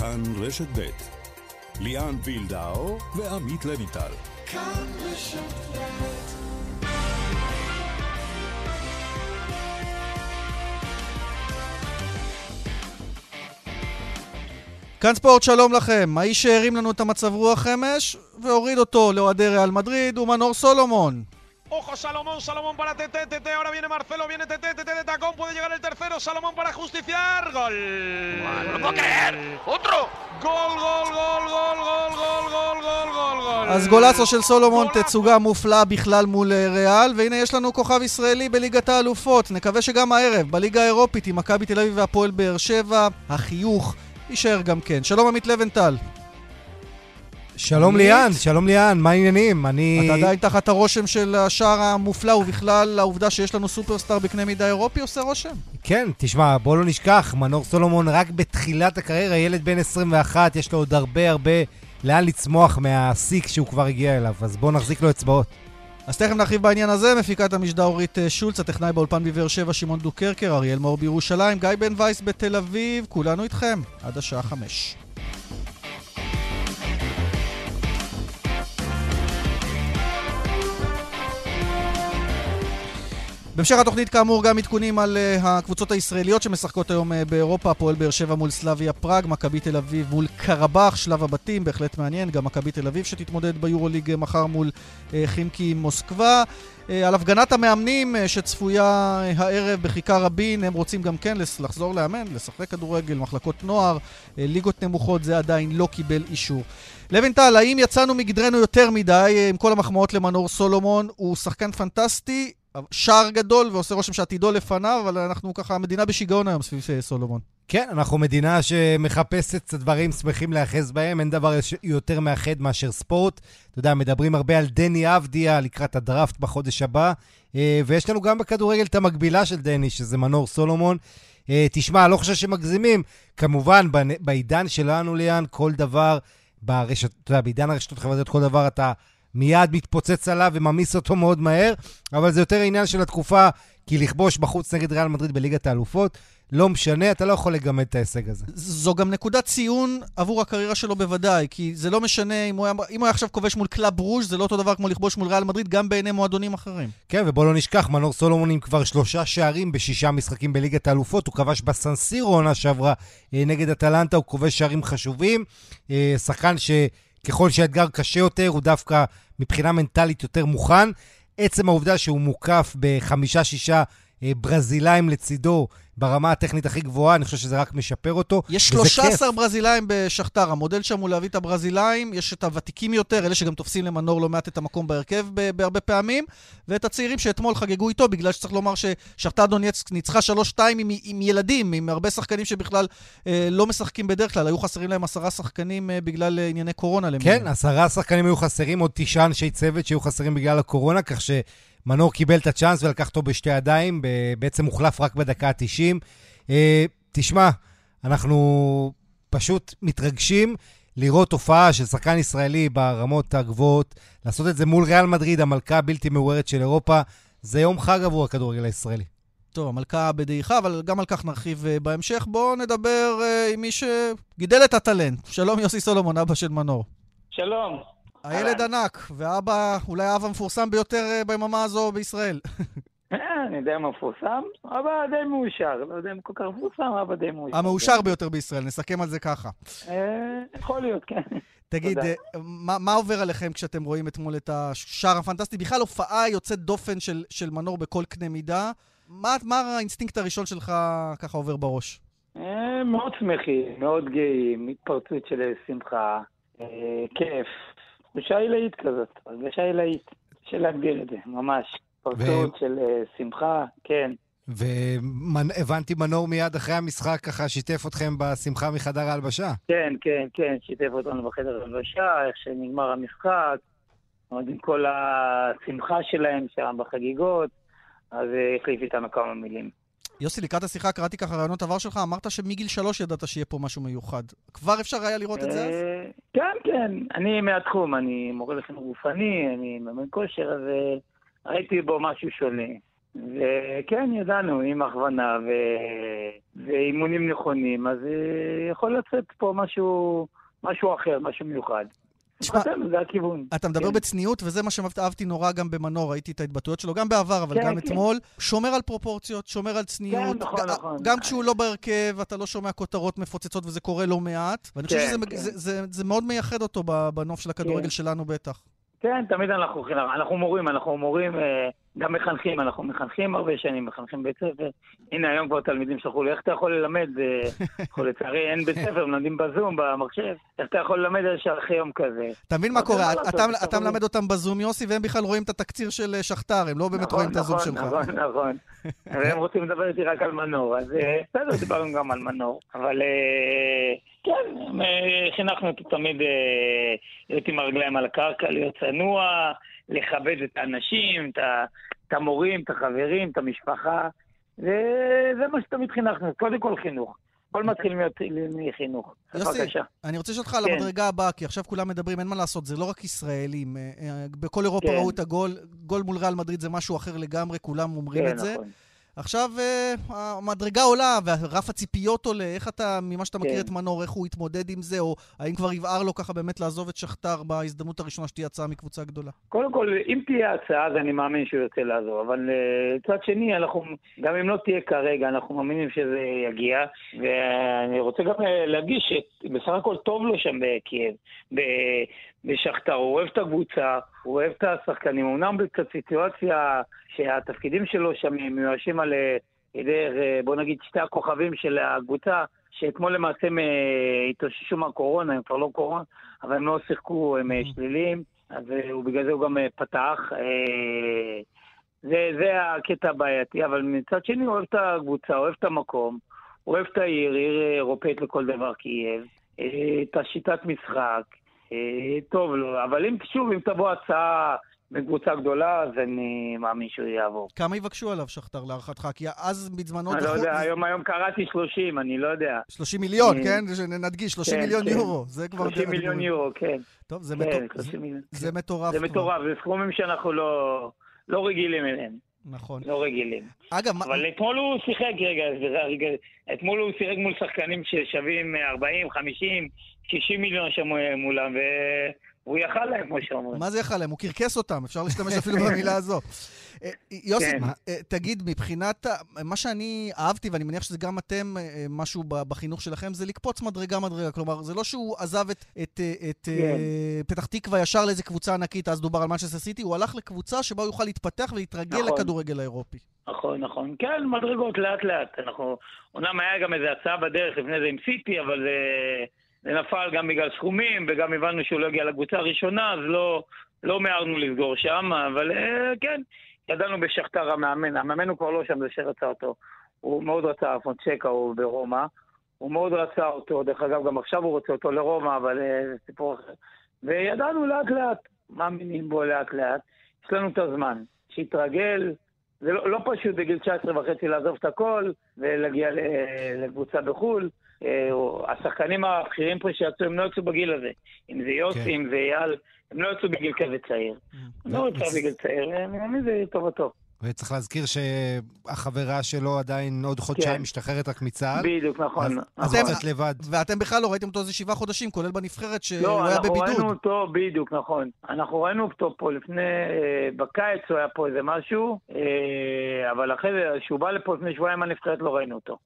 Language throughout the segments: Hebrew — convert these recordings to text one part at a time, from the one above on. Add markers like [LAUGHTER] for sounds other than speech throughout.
כאן רשת ב' ליאן וילדאו ועמית לויטל. כאן רשת כאן ספורט, שלום לכם. האיש שהרים לנו את המצב רוח אמש והוריד אותו לאוהדי ריאל מדריד הוא מנור סולומון. Ojo, Salomón, Salomón para Tete, Tete, ahora viene Marcelo, viene Tete, Tete de tacón, puede llegar el tercero, Salomón para justiciar, gol. Bueno, no puedo creer, otro. Gol, gol, gol, גול, גול, גול, גול, גול, גול, גול. אז גולסו של סולומון, גולסו. תצוגה מופלאה בכלל מול אה, ריאל, והנה יש לנו כוכב ישראלי בליגת האלופות. נקווה שגם הערב, בליגה האירופית עם מכבי תל אביב והפועל באר שבע, החיוך יישאר גם כן. שלום עמית לבנטל. שלום ליאן, שלום ליאן, מה העניינים? אני... אתה עדיין תחת הרושם של השער המופלא, ובכלל העובדה שיש לנו סופרסטאר בקנה מידה אירופי עושה רושם? כן, תשמע, בוא לא נשכח, מנור סולומון רק בתחילת הקריירה, ילד בן 21, יש לו עוד הרבה הרבה לאן לצמוח מהסיק שהוא כבר הגיע אליו, אז בוא נחזיק לו אצבעות. אז תכף נרחיב בעניין הזה, מפיקת המשדר אורית אה, שולץ, הטכנאי באולפן בבאר שבע, שמעון דוקרקר, אריאל מאור בירושלים, גיא בן וייס בתל אביב, כולנו איתכם, עד השעה חמש. בהמשך התוכנית כאמור גם עדכונים על uh, הקבוצות הישראליות שמשחקות היום uh, באירופה, הפועל באר שבע מול סלאביה פראג, מכבי תל אביב מול קרבאח, שלב הבתים, בהחלט מעניין, גם מכבי תל אביב שתתמודד ביורוליג מחר מול חימקי מוסקבה. על הפגנת המאמנים שצפויה הערב בכיכר רבין, הם רוצים גם כן לחזור לאמן, לשחק כדורגל, מחלקות נוער, ליגות נמוכות, זה עדיין לא קיבל אישור. לוינטל, האם יצאנו מגדרנו יותר מדי עם כל המחמאות למנור סולומון? הוא שחקן פנטסטי, שער גדול ועושה רושם שעתידו לפניו, אבל אנחנו ככה מדינה בשיגעון היום סביב אה, סולומון. כן, אנחנו מדינה שמחפשת את הדברים שמחים להיאחז בהם, אין דבר יותר מאחד מאשר ספורט. אתה יודע, מדברים הרבה על דני אבדיה לקראת הדראפט בחודש הבא, אה, ויש לנו גם בכדורגל את המקבילה של דני, שזה מנור סולומון. אה, תשמע, לא חושב שמגזימים. כמובן, בעידן שלנו, ליאן, כל דבר ברשת, אתה יודע, בעידן הרשתות החברתיות, כל דבר אתה מיד מתפוצץ עליו וממיס אותו מאוד מהר, אבל זה יותר עניין של התקופה, כי לכבוש בחוץ נגד ריאל מדריד בליגת האלופות, לא משנה, אתה לא יכול לגמד את ההישג הזה. זו גם נקודת ציון עבור הקריירה שלו בוודאי, כי זה לא משנה אם הוא היה, אם הוא היה עכשיו כובש מול קלאב רוז', זה לא אותו דבר כמו לכבוש מול ריאל מדריד, גם בעיני מועדונים אחרים. כן, ובוא לא נשכח, מנור סולומון עם כבר שלושה שערים בשישה משחקים בליגת האלופות, הוא כבש בסנסירו עונה שעברה אה, נגד אטלנטה, הוא כובש שערים חשובים, אה, שחקן ש... ככל שהאתגר קשה יותר, הוא דווקא מבחינה מנטלית יותר מוכן. עצם העובדה שהוא מוקף בחמישה-שישה ברזילאים לצידו, ברמה הטכנית הכי גבוהה, אני חושב שזה רק משפר אותו. יש 13 ברזילאים בשכתר, המודל שם הוא להביא את הברזילאים, יש את הוותיקים יותר, אלה שגם תופסים למנור לא מעט את המקום בהרכב בהרבה פעמים, ואת הצעירים שאתמול חגגו איתו, בגלל שצריך לומר ששכתר דונייצק ניצחה 3-2 עם, עם ילדים, עם הרבה שחקנים שבכלל אה, לא משחקים בדרך כלל, היו חסרים להם עשרה שחקנים אה, בגלל אה, ענייני קורונה. כן, למיניהם. עשרה שחקנים היו חסרים, עוד תשעה אנשי צוות שהיו חסרים בגלל הקורונה, כך ש... מנור קיבל את הצ'אנס ולקח אותו בשתי ידיים, בעצם הוחלף רק בדקה ה-90. אה, תשמע, אנחנו פשוט מתרגשים לראות תופעה של שחקן ישראלי ברמות הגבוהות, לעשות את זה מול ריאל מדריד, המלכה הבלתי מעוררת של אירופה, זה יום חג עבור הכדורגל הישראלי. טוב, המלכה בדעיכה, אבל גם על כך נרחיב uh, בהמשך. בואו נדבר uh, עם מי שגידל את הטלנט. שלום, יוסי סולומון, אבא של מנור. שלום. הילד ענק, ואבא, אולי האב המפורסם ביותר אה, ביממה הזו בישראל. אה, אני יודע מה מפורסם, אבא די מאושר, לא יודע אם כל כך מפורסם, אבא די מאושר. המאושר ביותר בישראל, נסכם על זה ככה. אה, יכול להיות, כן. תגיד, מה, עובר עליכם כשאתם רואים אתמול את השער הפנטסטי? בכלל הופעה יוצאת דופן של, מנור בכל קנה מידה. מה האינסטינקט הראשון שלך ככה עובר בראש? מאוד שמחים, מאוד גאים, התפרצות של שמחה, כיף. תחושה עילאית כזאת, הרגשה עילאית, קשה להגדיר את זה, ממש. פרצות של uh, שמחה, כן. והבנתי מנור מיד אחרי המשחק ככה שיתף אתכם בשמחה מחדר ההלבשה. כן, כן, כן, שיתף אותנו בחדר ההלבשה, איך שנגמר המשחק, עוד עם כל השמחה שלהם שם בחגיגות, אז אה, החליף איתנו כמה מילים. יוסי, לקראת השיחה קראתי ככה רעיונות עבר שלך, אמרת שמגיל שלוש ידעת שיהיה פה משהו מיוחד. כבר אפשר היה לראות את זה אז? אה, כן, כן. אני מהתחום, אני מורה לחינוך גופני, אני מאמן כושר, אז אה, ראיתי בו משהו שונה. וכן, ידענו, עם הכוונה ו... ואימונים נכונים, אז אה, יכול לצאת פה משהו, משהו אחר, משהו מיוחד. תשמע, מבחינתנו זה הכיוון. אתה מדבר כן. בצניעות, וזה מה שאהבתי נורא גם במנור, ראיתי את ההתבטאויות שלו, גם בעבר, אבל כן, גם כן. אתמול. שומר על פרופורציות, שומר על צניעות. כן, נכון, נכון. גם כשהוא לא בהרכב, אתה לא שומע כותרות מפוצצות, וזה קורה לא מעט. ואני חושב כן, שזה כן. זה- זה- זה מאוד מייחד אותו בנוף של הכדורגל כן. שלנו בטח. כן, תמיד אנחנו. אנחנו מורים, אנחנו מורים, אה, גם מחנכים, אנחנו מחנכים הרבה שנים, מחנכים בית ספר. הנה, היום כבר תלמידים שלחו לי, איך אתה יכול ללמד? אה, [LAUGHS] לצערי אין בית ספר, מלמדים בזום, במחשב. איך אתה יכול ללמד על שערכי יום כזה? אתה מבין מה קורה? אתה- מלמד אותם בזום, יוסי, והם בכלל רואים את התקציר של אה, שכתר, הם לא באמת נכון, רואים את הזום נכון, שלך. נכון, נכון. והם רוצים לדבר איתי רק על מנור, אז אה, בסדר, דיברנו גם על מנור. אבל אה, כן, אה, חינכנו אותו תמיד להיות עם הרגליים על הקרקע, להיות צנוע, לכבד את האנשים, את המורים, את החברים, את המשפחה. וזה מה שתמיד חינכנו, קודם כל חינוך. הכל מתחיל מחינוך. יוסי. אני רוצה לשאול אותך על כן. המדרגה הבאה, כי עכשיו כולם מדברים, אין מה לעשות, זה לא רק ישראלים. אה, אה, בכל אירופה כן. ראו את הגול, גול מול ריאל מדריד זה משהו אחר לגמרי, כולם אומרים כן, את זה. עכשיו אה, המדרגה עולה ורף הציפיות עולה, איך אתה, ממה שאתה מכיר כן. את מנור, איך הוא יתמודד עם זה, או האם כבר יבער לו ככה באמת לעזוב את שכתר בהזדמנות הראשונה שתהיה הצעה מקבוצה גדולה? קודם כל, אם תהיה הצעה, אז אני מאמין שהוא ירצה לעזור. אבל אה, מצד שני, אנחנו, גם אם לא תהיה כרגע, אנחנו מאמינים שזה יגיע. ואני רוצה גם אה, להדגיש שבסך הכל טוב לו שם בקייב, בשכתר. הוא אוהב את הקבוצה, הוא אוהב את השחקנים. אמנם בקצת סיטואציה שהתפקידים שלו שם מיואשים על אה, ידי, אה, בוא נגיד, שתי הכוכבים של הקבוצה, שאתמול למעשה הם אה, התאוששו מהקורונה, הם כבר לא קורונה, אבל הם לא שיחקו, הם אה, שליליים. אז הוא בגלל זה הוא גם פתח. זה, זה הקטע הבעייתי, אבל מצד שני הוא אוהב את הקבוצה, אוהב את המקום, אוהב את העיר, עיר אירופאית לכל דבר קייב, את השיטת משחק, טוב לו, אבל אם שוב, אם תבוא הצעה מקבוצה גדולה, אז אני מאמין שהוא יעבור. כמה יבקשו עליו שכתר להערכתך? כי אז בזמנו... אני לא יודע, היום, היום קראתי 30, אני לא יודע. 30 מיליון, אה, כן? 30 כן, מיליון כן. יורו. זה כבר... 30 מיליון. יורו, כן. טוב, זה כן, מטור- 30 זה- מיליון. זה מטורף. זה. מטורף, זה סכומים שאנחנו לא, לא רגילים אליהם. נכון. לא רגילים. אגב, מה- אבל אתמול הוא שיחק, רגע, רגע, אתמול הוא שיחק מול שחקנים ששווים 40, 50, 60 מיליון שם מולם, והוא יכל להם, כמו שאומרים. מה זה יכל להם? הוא קרקס אותם, אפשר להשתמש [LAUGHS] אפילו במילה הזו. אה, יוסי, כן. אה, תגיד, מבחינת, מה שאני אהבתי, ואני מניח שזה גם אתם, אה, משהו בחינוך שלכם, זה לקפוץ מדרגה-מדרגה. כלומר, זה לא שהוא עזב את- את את, כן. פתח תקווה ישר לאיזה קבוצה ענקית, אז דובר על מנצ'סטר סיטי, הוא הלך לקבוצה שבה הוא יוכל להתפתח ולהתרגל נכון. לכדורגל האירופי. נכון, נכון. כן, מדרגות, לאט לאט. אנחנו, אומנם היה גם איזו הצעה בדרך לפני זה עם סיטי, אבל זה, זה נפל גם בגלל סכומים, וגם הבנו שהוא לא הגיע לקבוצה הראשונה, אז לא, לא מיהרנו לסגור שם, אבל אה, כן, ידענו בשכתר המאמן. המאמן הוא כבר לא שם, זה שרצה אותו. הוא מאוד רצה, פונצ'קה הוא ברומא. הוא מאוד רצה אותו, דרך אגב, גם עכשיו הוא רוצה אותו לרומא, אבל אה, זה סיפור אחר. וידענו לאט לאט, מאמינים בו לאט לאט. יש לנו את הזמן. שיתרגל, זה לא, לא פשוט בגיל 19 וחצי לעזוב את הכל ולהגיע ל- לקבוצה בחו"ל. אה, השחקנים הבכירים פה שיצאו, הם לא יצאו בגיל הזה. אם זה יוסי, כן. אם זה אייל, הם לא יצאו בגיל כזה צעיר. הם לא יצאו בגיל צעיר, אני מאמין שזה טובתו. וצריך להזכיר שהחברה שלו עדיין עוד חודשיים כן. משתחררת רק מצה"ל. בדיוק, נכון. אז נכון. הוא קצת לבד. ואתם בכלל לא ראיתם אותו איזה שבעה חודשים, כולל בנבחרת, שהוא לא, היה אנחנו ראינו בבידוד. אותו, בדיוק, נכון. אנחנו ראינו אותו פה לפני, אה, בקיץ הוא היה פה איזה משהו, אה, אבל אחרי זה, כשהוא בא לפה לפני שבועיים הנבחרת לא ראינו אותו.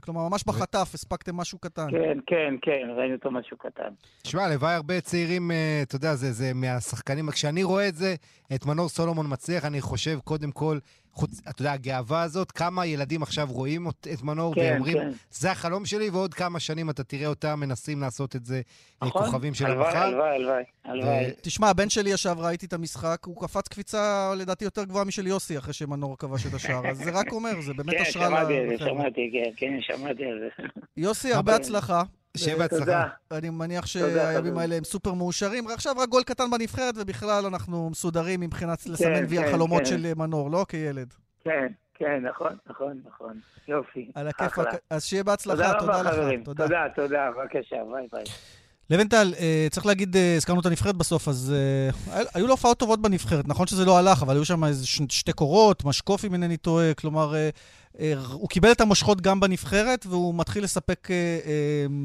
כלומר, ממש בחטף, הספקתם משהו קטן. כן, כן, כן, ראינו אותו משהו קטן. תשמע, הלוואי הרבה צעירים, אה, אתה יודע, זה, זה מהשחקנים, כשאני רואה את זה, את מנור סולומון מצליח, אני חושב קודם כל, חוץ, אתה יודע, הגאווה הזאת, כמה ילדים עכשיו רואים את, את מנור כן, ואומרים, כן. זה החלום שלי, ועוד כמה שנים אתה תראה אותם מנסים לעשות את זה, אה, נכון? כוכבים של הלוואי, המחר. הלוואי, הלוואי, הלוואי. תשמע, הבן שלי ישב, ראיתי את המשחק, הוא קפץ קפיצה לדעתי יותר גבוהה משל יוסי אחרי שמנור כבש את השער, אז זה רק אומר, זה באמת כן, השראה שמעתי זה, לחבר'ה. שמעתי, כן, כן, שמעתי על זה. יוסי, הרבה. הצלחה. שיהיה תודה. בהצלחה. אני מניח שהימים. האלה הם סופר מאושרים. עכשיו רק גול קטן בנבחרת, ובכלל אנחנו מסודרים מבחינת לסמן וי כן, החלומות כן. של מנור, לא כילד. כן, כן, נכון, נכון, נכון. יופי. על הכיף, אחלה. אז שיהיה בהצלחה, תודה תודה רבה, לך. חברים. תודה. תודה, תודה, בבקשה, ביי ביי. לבנטל, אה, צריך להגיד, אה, הזכרנו את הנבחרת בסוף, אז אה, היו לו הופעות טובות בנבחרת. נכון שזה לא הלך, אבל היו שם איזה שתי קורות, משקוף אם אינני טועה, כלומר, הוא קיבל את המושכות גם בנבחרת, והוא מתחיל לספק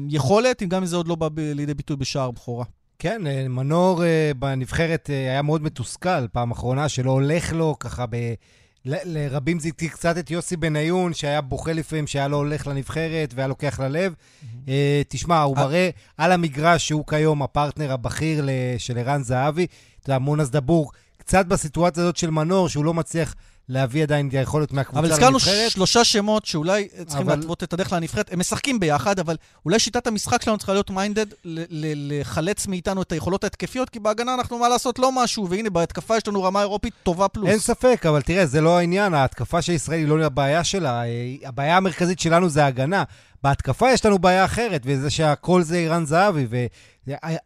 יכולת, אם גם אם זה עוד לא בא לידי ביטוי בשער בכורה. כן, מנור בנבחרת היה מאוד מתוסכל פעם אחרונה, שלא הולך לו ככה ב... לרבים זה הזכיר קצת את יוסי בניון, שהיה בוכה לפעמים, שהיה לו הולך לנבחרת והיה לוקח ללב. Mm-hmm. תשמע, הוא אה. מראה על המגרש שהוא כיום הפרטנר הבכיר של ערן זהבי. אתה יודע, מונס דבור, קצת בסיטואציה הזאת של מנור, שהוא לא מצליח להביא עדיין את היכולת מהקבוצה לנבחרת. אבל הזכרנו שלושה שמות שאולי צריכים אבל... להתוות את הדרך לנבחרת. הם משחקים ביחד, אבל אולי שיטת המשחק שלנו צריכה להיות minded לחלץ מאיתנו את היכולות ההתקפיות, כי בהגנה אנחנו, מה לעשות, לא משהו, והנה, בהתקפה יש לנו רמה אירופית טובה פלוס. אין ספק, אבל תראה, זה לא העניין. ההתקפה של ישראל היא לא הבעיה שלה. הבעיה המרכזית שלנו זה ההגנה. בהתקפה יש לנו בעיה אחרת, וזה שהכל זה אירן זהבי,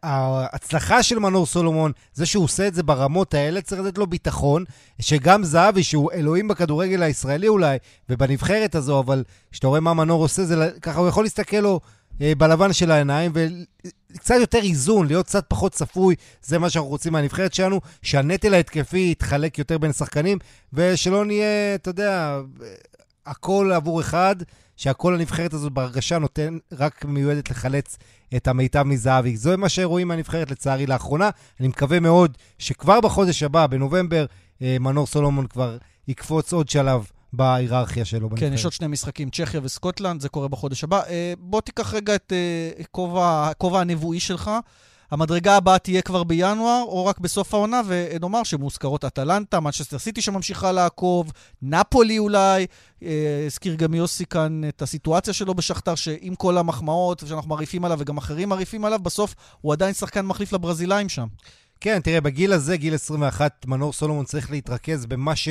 ההצלחה של מנור סולומון, זה שהוא עושה את זה ברמות האלה, צריך לתת לו ביטחון, שגם זהבי, שהוא אלוהים בכדורגל הישראלי אולי, ובנבחרת הזו, אבל כשאתה רואה מה מנור עושה, זה, ככה הוא יכול להסתכל לו אה, בלבן של העיניים, וקצת יותר איזון, להיות קצת פחות צפוי, זה מה שאנחנו רוצים מהנבחרת שלנו, שהנטל ההתקפי יתחלק יותר בין השחקנים, ושלא נהיה, אתה יודע, הכל עבור אחד. שהכל הנבחרת הזאת בהרגשה נותן, רק מיועדת לחלץ את המיטב מזהבי. זה מה שרואים מהנבחרת לצערי לאחרונה. אני מקווה מאוד שכבר בחודש הבא, בנובמבר, אה, מנור סולומון כבר יקפוץ עוד שלב בהיררכיה שלו בנבחרת. כן, יש עוד שני משחקים, צ'כיה וסקוטלנד, זה קורה בחודש הבא. אה, בוא תיקח רגע את אה, כובע הנבואי שלך. המדרגה הבאה תהיה כבר בינואר, או רק בסוף העונה, ונאמר שמוזכרות אטלנטה, מנצ'סטר סיטי שממשיכה לעקוב, נפולי אולי. אה, הזכיר גם יוסי כאן את הסיטואציה שלו בשכתר, שעם כל המחמאות שאנחנו מרעיפים עליו, וגם אחרים מרעיפים עליו, בסוף הוא עדיין שחקן מחליף לברזילאים שם. כן, תראה, בגיל הזה, גיל 21, מנור סולומון צריך להתרכז במה ש...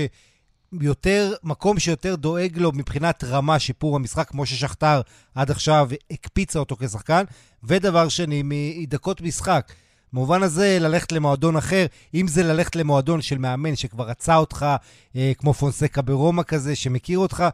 יותר, מקום שיותר דואג לו מבחינת רמה, שיפור המשחק, כמו ששכתר עד עכשיו הקפיצה אותו כשחקן. ודבר שני, מדקות משחק. במובן הזה, ללכת למועדון אחר, אם זה ללכת למועדון של מאמן שכבר רצה אותך, אה, כמו פונסקה ברומא כזה, שמכיר אותך,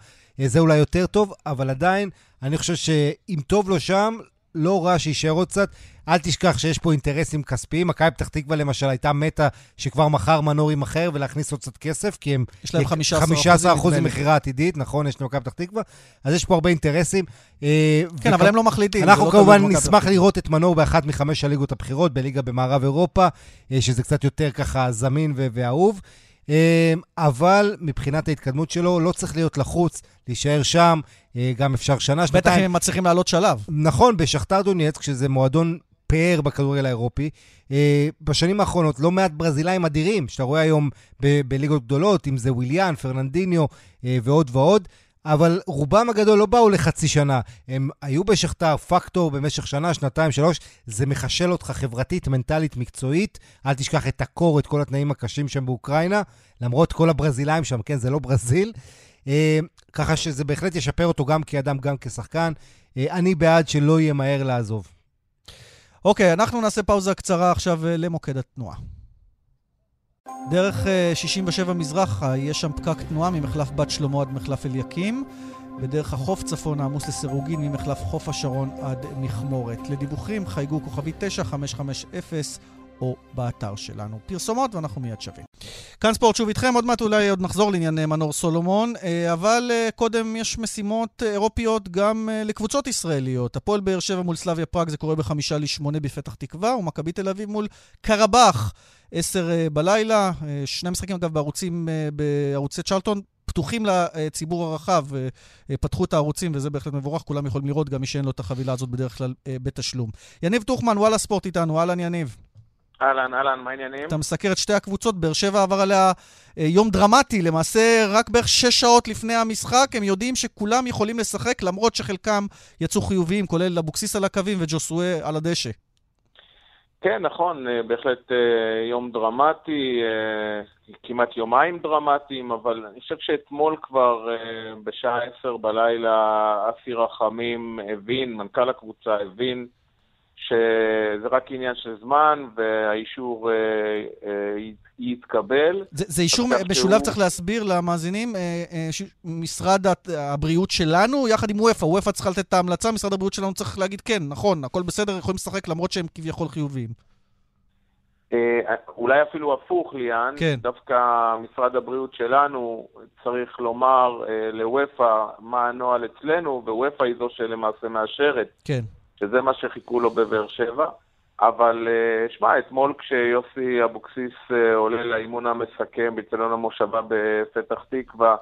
אה, זה אולי יותר טוב, אבל עדיין, אני חושב שאם טוב לו שם, לא רע שיישאר עוד קצת. אל תשכח שיש פה אינטרסים כספיים. מכבי פתח תקווה למשל הייתה מתה שכבר מחר מנור יימכר ולהכניס עוד קצת כסף, כי הם... יש להם 15 אחוז ממכירה עתידית, נכון? יש למכבי פתח תקווה. אז יש פה הרבה אינטרסים. אה, כן, וכ... אבל הם לא מחליטים. אנחנו לא כמובן נשמח לראות את מנור באחת מחמש הליגות הבכירות, בליגה במערב אירופה, אה, שזה קצת יותר ככה זמין ואהוב. אה, אבל מבחינת ההתקדמות שלו, לא צריך להיות לחוץ, להישאר שם, גם אפשר שנה, שנתיים. בטח אם הם מצליחים לעלות שלב. נכון, בשכתר דונייצק, שזה מועדון פאר בכדורגל האירופי. אה, בשנים האחרונות לא מעט ברזילאים אדירים, שאתה רואה היום ב- בליגות גדולות, אם זה וויליאן, פרננדיניו אה, ועוד ועוד. אבל רובם הגדול לא באו לחצי שנה. הם היו בשכתר פקטור במשך שנה, שנתיים, שלוש. זה מחשל אותך חברתית, מנטלית, מקצועית. אל תשכח את הקור, את כל התנאים הקשים שם באוקראינה. למרות כל הברזילאים שם, כן, זה לא ברזיל. אה, ככה שזה בהחלט ישפר אותו גם כאדם, גם כשחקן. אה, אני בעד שלא יהיה מהר לעזוב. אוקיי, אנחנו נעשה פאוזה קצרה עכשיו אה, למוקד התנועה. דרך 67 אה, מזרח, יש שם פקק תנועה ממחלף בת שלמה עד מחלף אליקים. בדרך החוף צפון העמוס לסירוגין ממחלף חוף השרון עד מכמורת. לדיווחים חייגו כוכבי 9550 או באתר שלנו. פרסומות ואנחנו מיד שווים. כאן ספורט שוב איתכם, עוד מעט אולי עוד נחזור לעניין מנור סולומון, אה, אבל אה, קודם יש משימות אירופיות גם אה, לקבוצות ישראליות. הפועל באר שבע מול סלאביה פראג זה קורה בחמישה לשמונה בפתח תקווה, ומכבי תל אביב מול קרבאח, עשר בלילה. שני משחקים אגב בערוצים, בערוצי צ'רלטון. פתוחים לציבור הרחב, פתחו את הערוצים וזה בהחלט מבורך, כולם יכולים לראות, גם מי שאין לו את החבילה הזאת בדרך כלל בתשלום. יניב טוחמן, וואלה ספורט איתנו, אהלן יניב. אהלן, אהלן, מה העניינים? אתה מסקר את שתי הקבוצות, באר שבע עבר עליה אה, יום דרמטי, למעשה רק בערך שש שעות לפני המשחק, הם יודעים שכולם יכולים לשחק, למרות שחלקם יצאו חיוביים, כולל אבוקסיס על הקווים וג'וסואה על הדשא. כן, נכון, אה, בהחלט אה, יום דרמטי, כמעט יומיים דרמטיים, אבל אני חושב שאתמול כבר בשעה עשר בלילה אסי רחמים הבין, מנכ"ל הקבוצה הבין, שזה רק עניין של זמן והאישור אה, אה, יתקבל. זה, זה אישור משולב, שהוא... צריך להסביר למאזינים, אה, אה, ש... משרד הבריאות שלנו, יחד עם וופא, וופא צריכה לתת את ההמלצה, משרד הבריאות שלנו צריך להגיד כן, נכון, הכל בסדר, יכולים לשחק למרות שהם כביכול חיוביים. אה, אולי אפילו הפוך, ליאן, כן. דווקא משרד הבריאות שלנו צריך לומר אה, לוופא מה הנוהל אצלנו, וופא היא זו שלמעשה מאשרת. כן. שזה מה שחיכו לו בבאר שבע. אבל אה, שמע, אתמול כשיוסי אבוקסיס אה, עולה לאימון המסכם בצלון המושבה בפתח תקווה,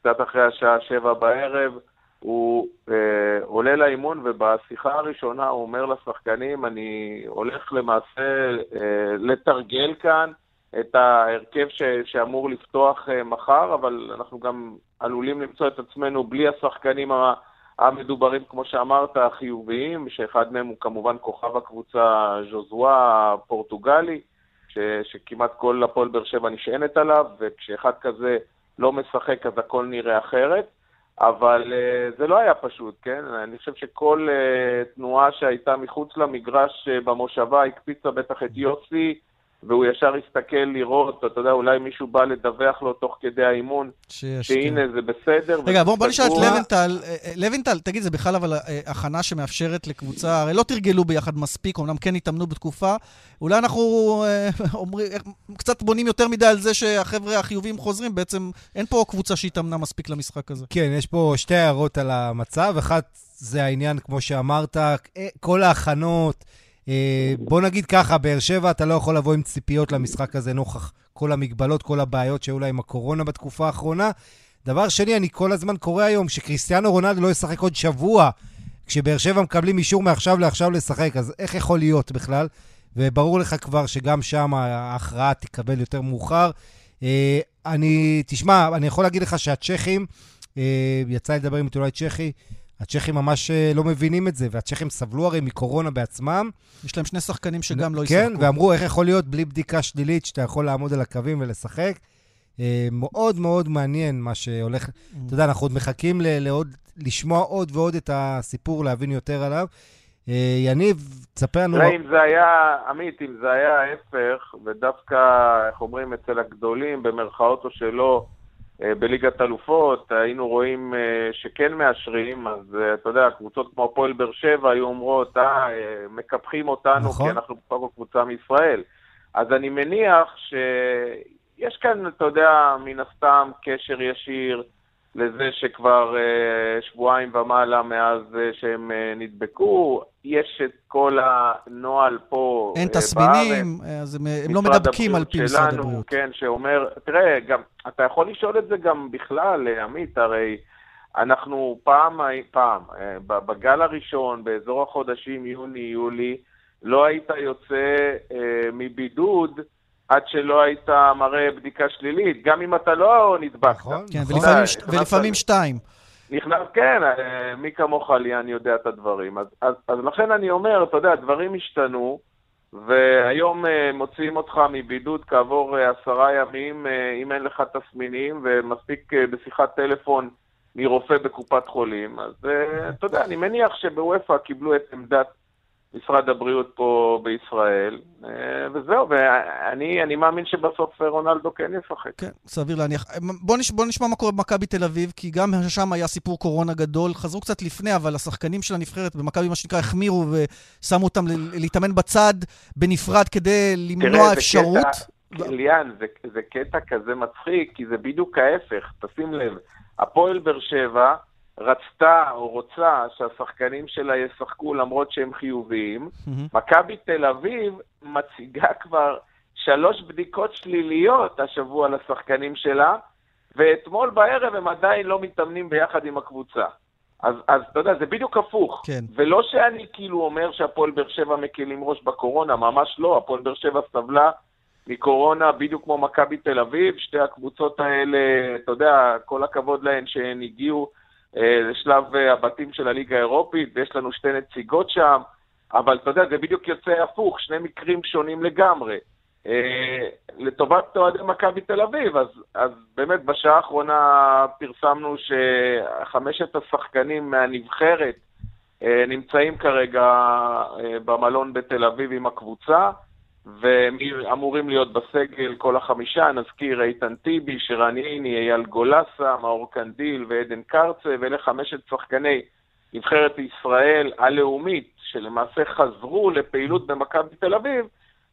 קצת אחרי השעה שבע בערב, הוא אה, עולה לאימון ובשיחה הראשונה הוא אומר לשחקנים, אני הולך למעשה אה, לתרגל כאן את ההרכב ש, שאמור לפתוח אה, מחר, אבל אנחנו גם עלולים למצוא את עצמנו בלי השחקנים ה... המדוברים, כמו שאמרת, החיוביים, שאחד מהם הוא כמובן כוכב הקבוצה ז'וזואה הפורטוגלי, ש, שכמעט כל הפועל באר שבע נשענת עליו, וכשאחד כזה לא משחק אז הכל נראה אחרת. אבל uh, זה לא היה פשוט, כן? אני חושב שכל uh, תנועה שהייתה מחוץ למגרש uh, במושבה הקפיצה בטח את יוסי, והוא ישר הסתכל לראות, אתה יודע, אולי מישהו בא לדווח לו תוך כדי האימון, שהנה זה בסדר. רגע, בוא, בוא נשאל את לוינטל. אה, אה, לוינטל, תגיד, זה בכלל אבל אה, הכנה שמאפשרת לקבוצה, הרי לא תרגלו ביחד מספיק, אמנם כן התאמנו בתקופה, אולי אנחנו [LAUGHS] אומרים, קצת בונים יותר מדי על זה שהחבר'ה החיוביים חוזרים, בעצם אין פה קבוצה שהתאמנה מספיק למשחק הזה. כן, יש פה שתי הערות על המצב. אחת, זה העניין, כמו שאמרת, כל ההכנות... אה, בוא נגיד ככה, באר שבע, אתה לא יכול לבוא עם ציפיות למשחק הזה נוכח כל המגבלות, כל הבעיות שהיו לה עם הקורונה בתקופה האחרונה. דבר שני, אני כל הזמן קורא היום שקריסטיאנו רונלדו לא ישחק עוד שבוע, כשבאר שבע מקבלים אישור מעכשיו לעכשיו לשחק, אז איך יכול להיות בכלל? וברור לך כבר שגם שם ההכרעה תקבל יותר מאוחר. אה, אני, תשמע, אני יכול להגיד לך שהצ'כים, אה, יצא לי לדבר עם עיתונאי צ'כי, הצ'כים ממש אה, לא מבינים את זה, והצ'כים סבלו הרי מקורונה בעצמם. יש להם שני שחקנים שגם לא ישחקו. כן, ואמרו, איך יכול להיות בלי בדיקה שלילית שאתה יכול לעמוד על הקווים ולשחק? אה, מאוד מאוד מעניין מה שהולך. Mm. אתה יודע, אנחנו עוד מחכים לעוד, לשמוע עוד ועוד את הסיפור, להבין יותר עליו. אה, יניב, תספר לנו... אם זה היה, עמית, אם זה היה ההפך, ודווקא, איך אומרים, אצל הגדולים, במרכאות או שלא, בליגת אלופות, היינו רואים אה, שכן מאשרים, אז אה, אתה יודע, קבוצות כמו הפועל באר שבע היו אומרות, אה, מקפחים אותנו נכון. כי אנחנו פה קבוצה מישראל. אז אני מניח שיש כאן, אתה יודע, מן הסתם קשר ישיר לזה שכבר uh, שבועיים ומעלה מאז uh, שהם uh, נדבקו. יש את כל הנוהל פה אין uh, תסמינים, אז הם, הם לא מדבקים על פי משרד הבריאות. כן, שאומר, תראה, גם, אתה יכול לשאול את זה גם בכלל, עמית, הרי אנחנו פעם, פעם, uh, בגל הראשון, באזור החודשים יוני-יולי, לא היית יוצא uh, מבידוד, עד שלא היית מראה בדיקה שלילית, גם אם אתה לא נדבקת. נכון, כן, נכון. ולפעמים, ש... ולפעמים שתיים. נכנס, כן, אה, מי כמוך ליאן יודע את הדברים. אז, אז, אז לכן אני אומר, אתה יודע, דברים השתנו, והיום uh, מוציאים אותך מבידוד כעבור uh, עשרה ימים, אם אין לך תסמינים, ומספיק בשיחת טלפון מרופא בקופת חולים. אז אתה יודע, אני מניח שבוופא קיבלו את עמדת משרד הבריאות פה בישראל, אה, וזהו, ואני מאמין שבסוף רונלדו כן ישחק. כן, סביר להניח. בוא, נש, בוא נשמע מה קורה במכבי תל אביב, כי גם שם היה סיפור קורונה גדול. חזרו קצת לפני, אבל השחקנים של הנבחרת במכבי, מה שנקרא, החמירו ושמו אותם להתאמן בצד בנפרד כדי למנוע תראה, אפשרות. קטע, ליאן, זה, זה קטע כזה מצחיק, כי זה בדיוק ההפך. תשים לב, הפועל באר שבע, רצתה או רוצה שהשחקנים שלה ישחקו למרות שהם חיוביים. מכבי תל אביב מציגה כבר שלוש בדיקות שליליות השבוע לשחקנים שלה, ואתמול בערב הם עדיין לא מתאמנים ביחד עם הקבוצה. אז, אז אתה יודע, זה בדיוק הפוך. כן. ולא שאני כאילו אומר שהפועל באר שבע מקלים ראש בקורונה, ממש לא. הפועל באר שבע סבלה מקורונה בדיוק כמו מכבי תל אביב. שתי הקבוצות האלה, אתה יודע, כל הכבוד להן שהן הגיעו לשלב אה, הבתים של הליגה האירופית, ויש לנו שתי נציגות שם, אבל אתה יודע, זה בדיוק יוצא הפוך, שני מקרים שונים לגמרי. אה, לטובת אוהדי מכבי תל אביב, אז, אז באמת בשעה האחרונה פרסמנו שחמשת השחקנים מהנבחרת נמצאים כרגע במלון בתל אביב עם הקבוצה, ואמורים להיות בסגל כל החמישה, נזכיר איתן טיבי, שרן ייני, אייל גולסה, מאור קנדיל ועדן קרצה, ואלה חמשת שחקני נבחרת ישראל הלאומית, שלמעשה חזרו לפעילות במכבי תל אביב,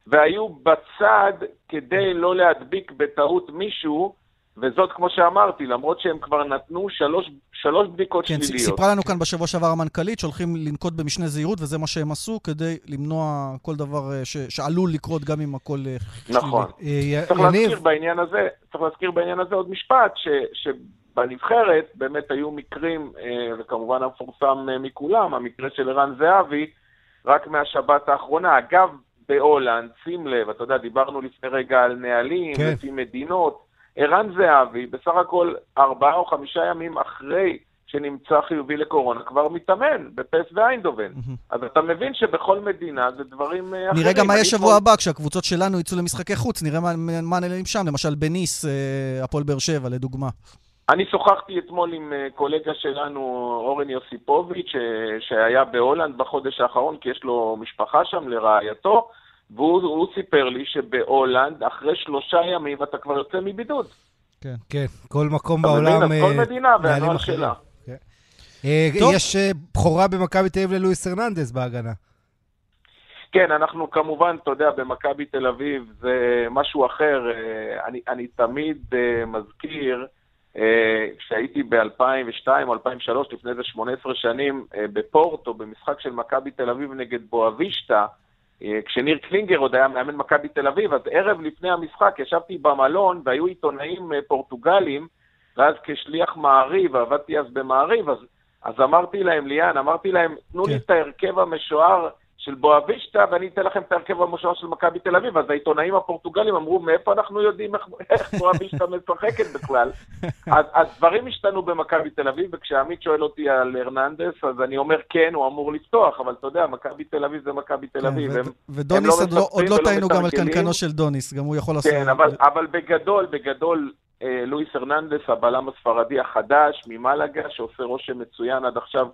והיו בצד כדי לא להדביק בטעות מישהו, וזאת כמו שאמרתי, למרות שהם כבר נתנו שלוש, שלוש בדיקות כן, שליליות. כן, סיפרה לנו כאן בשבוע שעבר המנכ"לית שהולכים לנקוט במשנה זהירות, וזה מה שהם עשו כדי למנוע כל דבר אה, ש, שעלול לקרות גם אם הכל אה, שלילי. נכון. אה, צריך, להזכיר בעניין הזה, צריך להזכיר בעניין הזה עוד משפט, ש, שבנבחרת באמת היו מקרים, וכמובן המפורסם מכולם, המקרה של ערן זהבי, רק מהשבת האחרונה. אגב, בהולנד, שים לב, אתה יודע, דיברנו לפני רגע על נהלים, כן. לפי מדינות. ערן זהבי, בסך הכל ארבעה או חמישה ימים אחרי שנמצא חיובי לקורונה, כבר מתאמן בפס ואיינדובן. אז אתה מבין שבכל מדינה זה דברים אה, אחרים. נראה גם מה יהיה שבוע הבא, כשהקבוצות שלנו יצאו למשחקי חוץ, נראה מה נעלם שם, למשל בניס, אה, הפועל באר שבע, לדוגמה. אני שוחחתי אתמול עם אה, קולגה שלנו, אורן יוסיפוביץ', שהיה בהולנד בחודש האחרון, כי יש לו משפחה שם, לרעייתו. והוא סיפר לי שבהולנד, אחרי שלושה ימים אתה כבר יוצא מבידוד. כן, כן, כל מקום בעולם... אתה מבין, כל אה, מדינה והנוהל שלה. כן. אה, יש אה, בכורה במכבי תל אביב ללואיס הרננדז בהגנה. כן, אנחנו כמובן, אתה יודע, במכבי תל אביב זה משהו אחר. אני, אני תמיד מזכיר, כשהייתי ב-2002 או 2003, לפני איזה 18 שנים, בפורטו, במשחק של מכבי תל אביב נגד בואבישטה, כשניר קלינגר עוד היה מאמן מכבי תל אביב, אז ערב לפני המשחק ישבתי במלון והיו עיתונאים אה, פורטוגלים, ואז כשליח מעריב, עבדתי אז במעריב, אז, אז אמרתי להם, ליאן, אמרתי להם, תנו כן. לי את ההרכב המשוער של בואבישטה, ואני אתן לכם את ההרכב המשוער של מכבי תל אביב. אז העיתונאים הפורטוגלים אמרו, מאיפה אנחנו יודעים איך, איך בואבישטה משחקת בכלל? [LAUGHS] אז, אז דברים השתנו במכבי תל אביב, וכשעמית שואל אותי על הרננדס, אז אני אומר, כן, הוא אמור לפתוח, אבל אתה יודע, מכבי תל אביב זה מכבי תל כן, אביב. כן, הם, ודוניס, הם לא עוד לא, לא טעינו גם על קנקנו של דוניס, גם הוא יכול לעשות... כן, אבל, אבל בגדול, בגדול, אה, לואיס הרננדס, הבלם הספרדי החדש ממלגה, שעושה רושם מצוין עד עכשיו.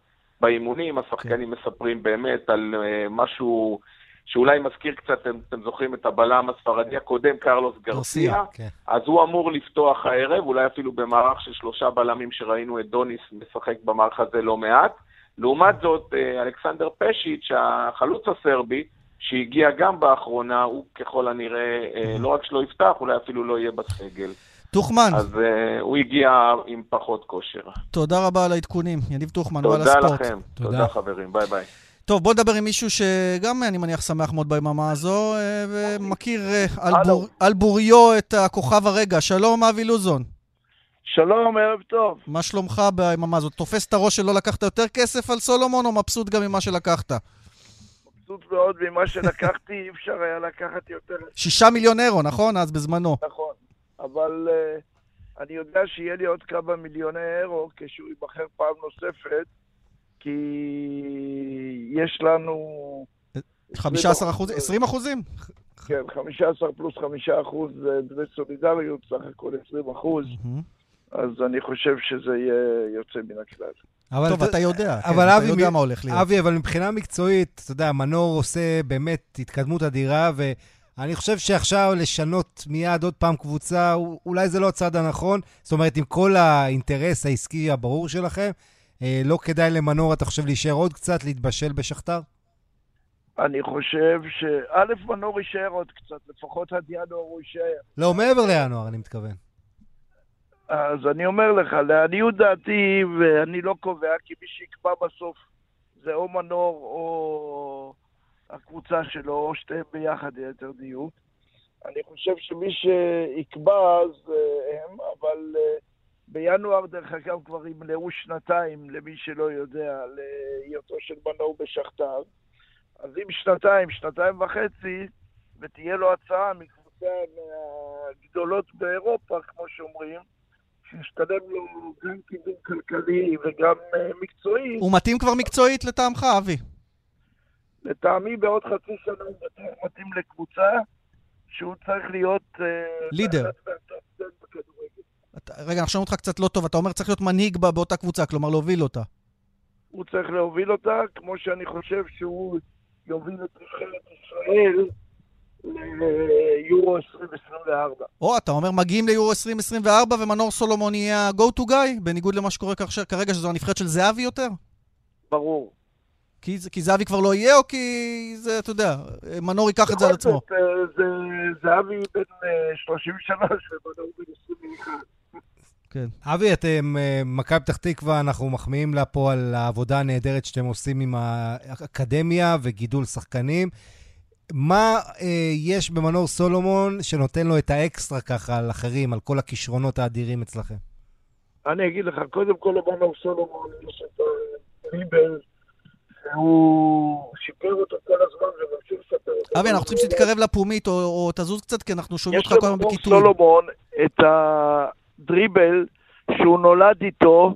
באימונים, השחקנים כן. מספרים באמת על uh, משהו שאולי מזכיר קצת, אתם, אתם זוכרים את הבלם הספרדי הקודם, קרלוס גרסיה, כן. אז הוא אמור לפתוח הערב, אולי אפילו במערך של שלושה בלמים שראינו את דוניס משחק במערך הזה לא מעט. לעומת זאת, uh, אלכסנדר פשיץ', החלוץ הסרבי, שהגיע גם באחרונה, הוא ככל הנראה uh, לא רק שלא יפתח, אולי אפילו לא יהיה בסגל. טוחמן. אז uh, הוא הגיע עם פחות כושר. תודה רבה על העדכונים. יניב טוחמן, וואלה ספורט. תודה לכם. תודה, תודה חברים. ביי ביי. טוב, בוא נדבר עם מישהו שגם, אני מניח, שמח מאוד ביממה הזו, אה, ומכיר אה, על, בור, על בוריו את הכוכב הרגע. שלום, אבי לוזון. שלום, ערב טוב. מה שלומך ביממה הזאת? תופס את הראש שלא לקחת יותר כסף על סולומון, או מבסוט גם ממה שלקחת? מבסוט מאוד ממה שלקחתי, אי אפשר היה לקחת יותר. שישה מיליון אירו, נכון? אז בזמנו. נכון. אבל uh, אני יודע שיהיה לי עוד כמה מיליוני אירו כשהוא ייבחר פעם נוספת, כי יש לנו... 15 אחוז, 20 אחוזים? כן, 15 פלוס 5 אחוז זה דמי סולידריות, סך הכל 20 אחוז. אז אני חושב שזה יהיה יוצא מן הכלל. אבל טוב, אתה יודע, כן, אבל כן, אבי, אתה יודע מה הולך להיות. אבי, אבל מבחינה מקצועית, אתה יודע, מנור עושה באמת התקדמות אדירה, ו... אני חושב שעכשיו לשנות מיד עוד פעם קבוצה, אולי זה לא הצעד הנכון. זאת אומרת, עם כל האינטרס העסקי הברור שלכם, אה, לא כדאי למנור, אתה חושב, להישאר עוד קצת, להתבשל בשכתר? אני חושב שא', מנור יישאר עוד קצת, לפחות עד ינואר הוא יישאר. לא, מעבר לינואר, אני מתכוון. אז אני אומר לך, לעניות דעתי, ואני לא קובע, כי מי שיקבע בסוף זה או מנור או... הקבוצה שלו, או שתיהם ביחד ליתר דיוק. אני חושב שמי שיקבע זה הם, אבל uh, בינואר, דרך אגב, כבר ימלאו שנתיים, למי שלא יודע, להיותו של מנור בשכתר. אז אם שנתיים, שנתיים וחצי, ותהיה לו הצעה מקבוצה מהגדולות באירופה, כמו שאומרים, שישתלם לו גם קידום כלכלי וגם uh, מקצועי. הוא מתאים כבר מקצועית לטעמך, אבי? לטעמי בעוד חצי שנה הוא מתאים לקבוצה שהוא צריך להיות... אה, לידר. רגע, אנחנו שומעים אותך קצת לא טוב. אתה אומר צריך להיות מנהיג באותה קבוצה, כלומר להוביל אותה. הוא צריך להוביל אותה, כמו שאני חושב שהוא יוביל את נבחרת ישראל ליורו 2024. או, אתה אומר מגיעים ליורו 2024 ומנור סולומון יהיה ה-go to guy, בניגוד למה שקורה כרגע, שזו הנבחרת של זהבי יותר? ברור. כי, כי זהבי כבר לא יהיה, או כי זה, אתה יודע, מנור ייקח את זה על עצמו? זה, זה זהבי בן 30 אה, שנה, שמנור בן 21. כן. אבי, אתם, אה, מכבי פתח תקווה, אנחנו מחמיאים לה פה על העבודה הנהדרת שאתם עושים עם האקדמיה וגידול שחקנים. מה אה, יש במנור סולומון שנותן לו את האקסטרה ככה על אחרים, על כל הכישרונות האדירים אצלכם? אני אגיד לך, קודם כל למנור סולומון יש את הריבל, שהוא שיפר אותו כל הזמן וממשיך לשפר אותו. אבי, אנחנו צריכים שתתקרב לפומית או, או תזוז קצת, כי אנחנו שומעים אותך כל הזמן בקיטוי. יש סולומון את הדריבל שהוא נולד איתו,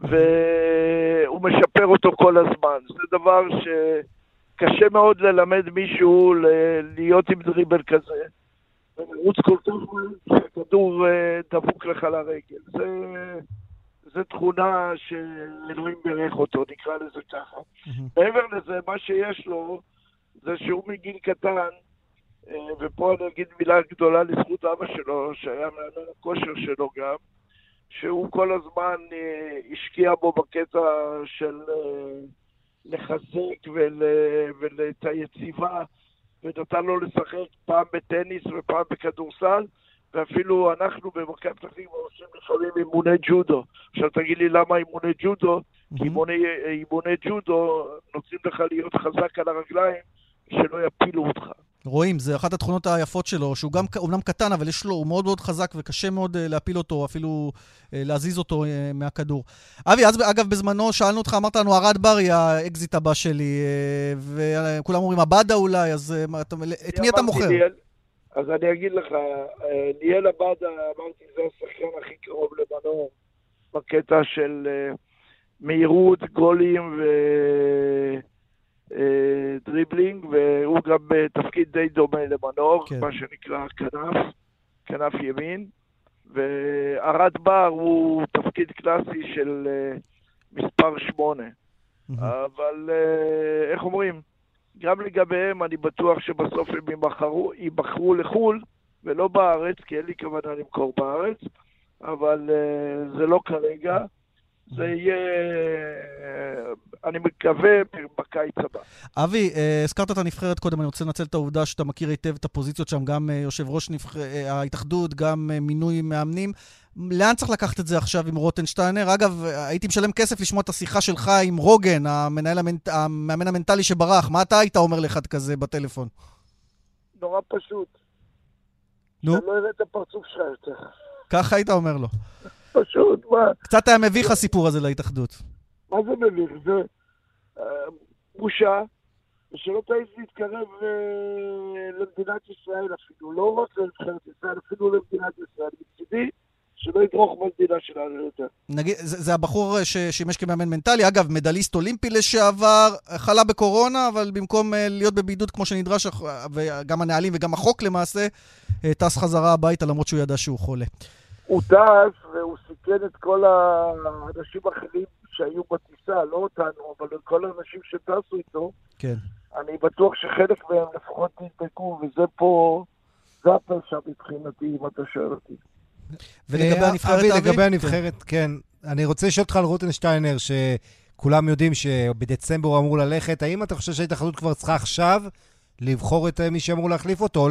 והוא משפר אותו כל הזמן. זה דבר ש... קשה מאוד ללמד מישהו להיות עם דריבל כזה. ולרוץ כל כך מהר שהכדור אה, דבוק לך לרגל. זה, זה תכונה שאלוהים בירך אותו, נקרא לזה ככה. מעבר לזה, מה שיש לו, זה שהוא מגיל קטן, אה, ופה אני אגיד מילה גדולה לזכות אבא שלו, שהיה מאמן הכושר שלו גם, שהוא כל הזמן אה, השקיע בו בקטע של... לחזק ול, ואת היציבה, ונתן לו לשחק פעם בטניס ופעם בכדורסל, ואפילו אנחנו במכבי פתח תקווה עושים לפעמים אימוני ג'ודו. עכשיו תגיד לי למה אימוני ג'ודו? כי אימוני, אימוני ג'ודו נותנים לך להיות חזק על הרגליים, שלא יפילו אותך. רואים, זה אחת התכונות היפות שלו, שהוא גם אומנם קטן, אבל יש לו, הוא מאוד מאוד חזק וקשה מאוד uh, להפיל אותו, אפילו uh, להזיז אותו uh, מהכדור. אבי, אז אגב, בזמנו שאלנו אותך, אמרת לנו, ארד בר היא ה-exit הבא שלי, וכולם אומרים, עבדה אולי, אז את מי אתה מוכר? ליאל, אז אני אגיד לך, ליאל עבדה, אמרתי, זה השחקן הכי קרוב למנור, בקטע של uh, מהירות, גולים ו... אה, והוא גם בתפקיד די דומה למנור, כן. מה שנקרא כנף, כנף ימין. וערד בר הוא תפקיד קלאסי של מספר שמונה. אבל איך אומרים? גם לגביהם אני בטוח שבסוף הם ייבחרו, ייבחרו לחו"ל ולא בארץ, כי אין לי כוונה למכור בארץ, אבל uh, זה לא כרגע. זה יהיה, אני מקווה, בקיץ הבא. אבי, אה, הזכרת את הנבחרת קודם, אני רוצה לנצל את העובדה שאתה מכיר היטב את הפוזיציות שם, גם אה, יושב ראש נבח... אה, ההתאחדות, גם מינוי מאמנים. לאן צריך לקחת את זה עכשיו עם רוטנשטיינר? אגב, הייתי משלם כסף לשמוע את השיחה שלך עם רוגן, המנהל המנט... המאמן המנטלי שברח. מה אתה היית אומר לאחד כזה בטלפון? נורא פשוט. נו? אתה לא אראה את הפרצוף שלך יותר. ככה היית אומר לו. פשוט, מה? קצת היה מביך הסיפור הזה להתאחדות. מה זה מביך? זה אה, בושה, ושלא תעיז להתקרב אה, למדינת ישראל אפילו, לא רק לנבחרת ישראל, אפילו למדינת ישראל. מצידי, שלא ידרוך במדינה שלנו יותר. נגיד, זה, זה הבחור ששימש כמאמן מנטלי, אגב, מדליסט אולימפי לשעבר, חלה בקורונה, אבל במקום אה, להיות בבידוד כמו שנדרש, וגם הנהלים וגם החוק למעשה, טס חזרה הביתה למרות שהוא ידע שהוא חולה. הוא טס והוא סיכן את כל האנשים האחרים שהיו בטיסה, לא אותנו, אבל כל האנשים שטסו איתו. כן. אני בטוח שחלק מהם לפחות נדבקו, וזה פה, זה הפשע מבחינתי, אם אתה שואל אותי. ולגבי הנבחרת, אבי? לגבי כן. הנבחרת, כן. אני רוצה לשאול אותך על רוטנשטיינר, שכולם יודעים שבדצמבר הוא אמור ללכת. האם אתה חושב שההתאחדות כבר צריכה עכשיו לבחור את אה, מי שאמור להחליף אותו?